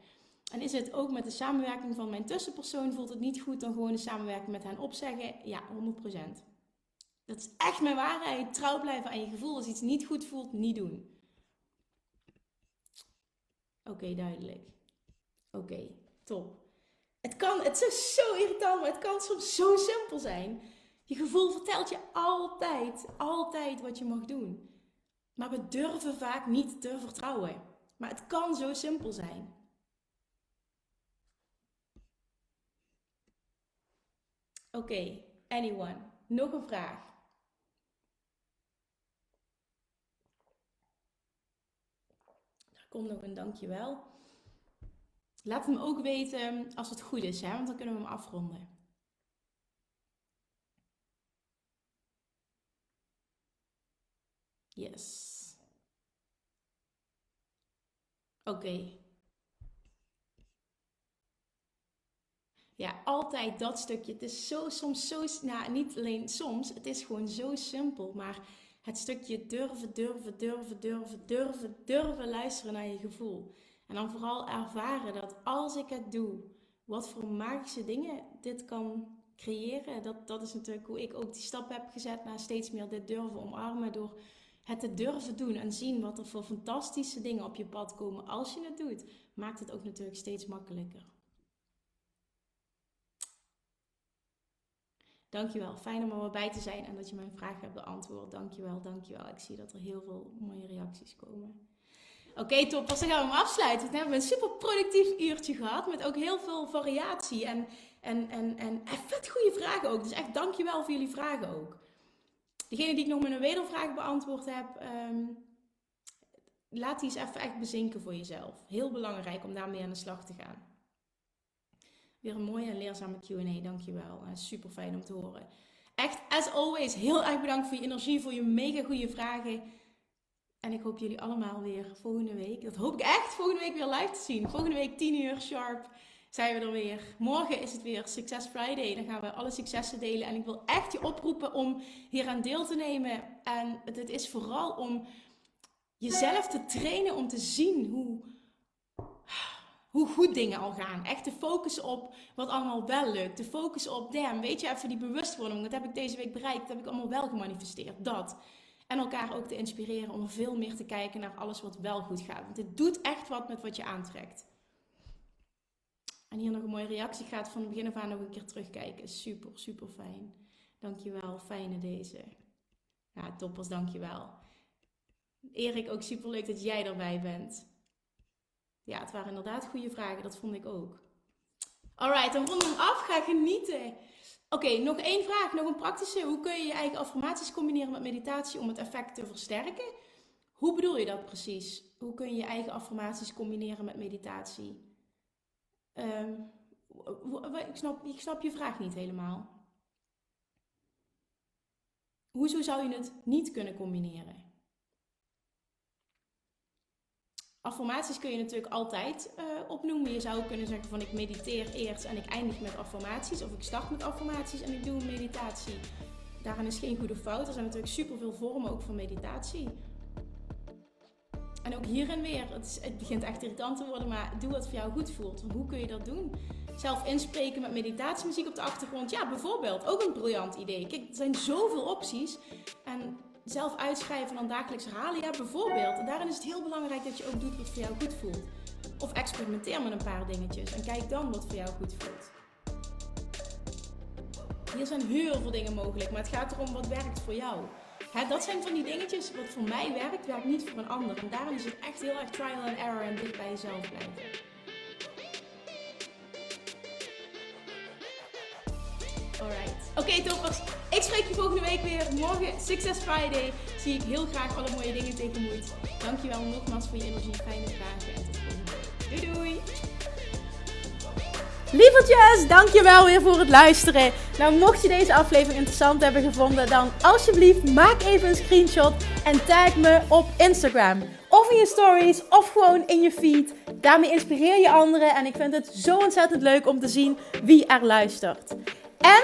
En is het ook met de samenwerking van mijn tussenpersoon, voelt het niet goed, dan gewoon de samenwerking met hen opzeggen? Ja, 100%. Dat is echt mijn waarheid. Trouw blijven aan je gevoel. Als iets niet goed voelt, niet doen. Oké, duidelijk. Oké, top. Het kan, het is zo irritant, maar het kan soms zo simpel zijn. Je gevoel vertelt je altijd, altijd wat je mag doen. Maar we durven vaak niet te vertrouwen. Maar het kan zo simpel zijn. Oké, anyone? Nog een vraag? Er komt nog een dankjewel. Laat hem ook weten als het goed is, hè? want dan kunnen we hem afronden. Yes. Oké. Ja, altijd dat stukje. Het is zo soms zo, nou niet alleen soms, het is gewoon zo simpel. Maar het stukje durven, durven, durven, durven, durven, durven luisteren naar je gevoel. En dan vooral ervaren dat als ik het doe, wat voor magische dingen dit kan creëren. Dat, dat is natuurlijk hoe ik ook die stap heb gezet naar steeds meer dit durven omarmen. Door het te durven doen en zien wat er voor fantastische dingen op je pad komen als je het doet, maakt het ook natuurlijk steeds makkelijker. Dankjewel. Fijn om er bij te zijn en dat je mijn vraag hebt beantwoord. Dankjewel, dankjewel. Ik zie dat er heel veel mooie reacties komen. Oké, top. Dan gaan we hem afsluiten. We hebben een super productief uurtje gehad met ook heel veel variatie en, en, en, en, en vet goede vragen ook. Dus echt dankjewel voor jullie vragen ook. Degene die ik nog met een wedervraag beantwoord heb, ehm, laat die eens even echt bezinken voor jezelf. Heel belangrijk om daarmee aan de slag te gaan. Weer een mooie en leerzame Q&A, dankjewel. Uh, super fijn om te horen. Echt, as always, heel erg bedankt voor je energie, voor je mega goede vragen. En ik hoop jullie allemaal weer volgende week, dat hoop ik echt, volgende week weer live te zien. Volgende week 10 uur sharp zijn we er weer. Morgen is het weer Success Friday. Dan gaan we alle successen delen. En ik wil echt je oproepen om hier aan deel te nemen. En het is vooral om jezelf te trainen om te zien hoe, hoe goed dingen al gaan. Echt te focussen op wat allemaal wel lukt. Te focussen op, damn, weet je, even die bewustwording. Dat heb ik deze week bereikt. Dat heb ik allemaal wel gemanifesteerd. Dat. En elkaar ook te inspireren om veel meer te kijken naar alles wat wel goed gaat. Want dit doet echt wat met wat je aantrekt. En hier nog een mooie reactie gaat van het begin af aan nog een keer terugkijken. Super, super fijn. Dankjewel, fijne deze. Ja, toppers, dankjewel. Erik, ook super leuk dat jij erbij bent. Ja, het waren inderdaad goede vragen, dat vond ik ook. Alright, dan rond hem af. Ga genieten. Oké, nog één vraag, nog een praktische. Hoe kun je je eigen affirmaties combineren met meditatie om het effect te versterken? Hoe bedoel je dat precies? Hoe kun je je eigen affirmaties combineren met meditatie? Um, ik, snap, ik snap je vraag niet helemaal. Hoezo zou je het niet kunnen combineren? Affirmaties kun je natuurlijk altijd uh, opnoemen. Je zou kunnen zeggen van ik mediteer eerst en ik eindig met affirmaties. Of ik start met affirmaties en ik doe een meditatie. Daarin is geen goede fout. Er zijn natuurlijk superveel vormen ook van meditatie. En ook hierin weer, het, het, begint echt irritant te worden, maar doe wat voor jou goed voelt. hoe kun je dat doen? Zelf inspreken met meditatiemuziek op de achtergrond, ja, bijvoorbeeld. Ook een briljant idee. Kijk, er zijn zoveel opties. En zelf uitschrijven en dan dagelijks herhalen, ja, bijvoorbeeld. En daarin is het heel belangrijk dat je ook doet wat voor jou goed voelt. Of experimenteer met een paar dingetjes en kijk dan wat voor jou goed voelt. Hier zijn heel veel dingen mogelijk, maar het gaat erom wat werkt voor jou dat zijn van die dingetjes wat voor mij werkt, werkt niet voor een ander. En daarom is het echt heel erg trial and error en dicht bij jezelf blijven. Alright. Oké. Spreek je volgende week weer. Morgen, Success Friday, zie ik heel graag alle mooie dingen tegemoet. Dankjewel nogmaals voor je energie, fijne vragen en tot volgende week. Doei doei! Lievertjes, dankjewel weer voor het luisteren. Nou, mocht je deze aflevering interessant hebben gevonden, dan alsjeblieft maak even een screenshot en tag me op Instagram. Of in je stories, of gewoon in je feed. Daarmee inspireer je anderen en ik vind het zo ontzettend leuk om te zien wie er luistert. En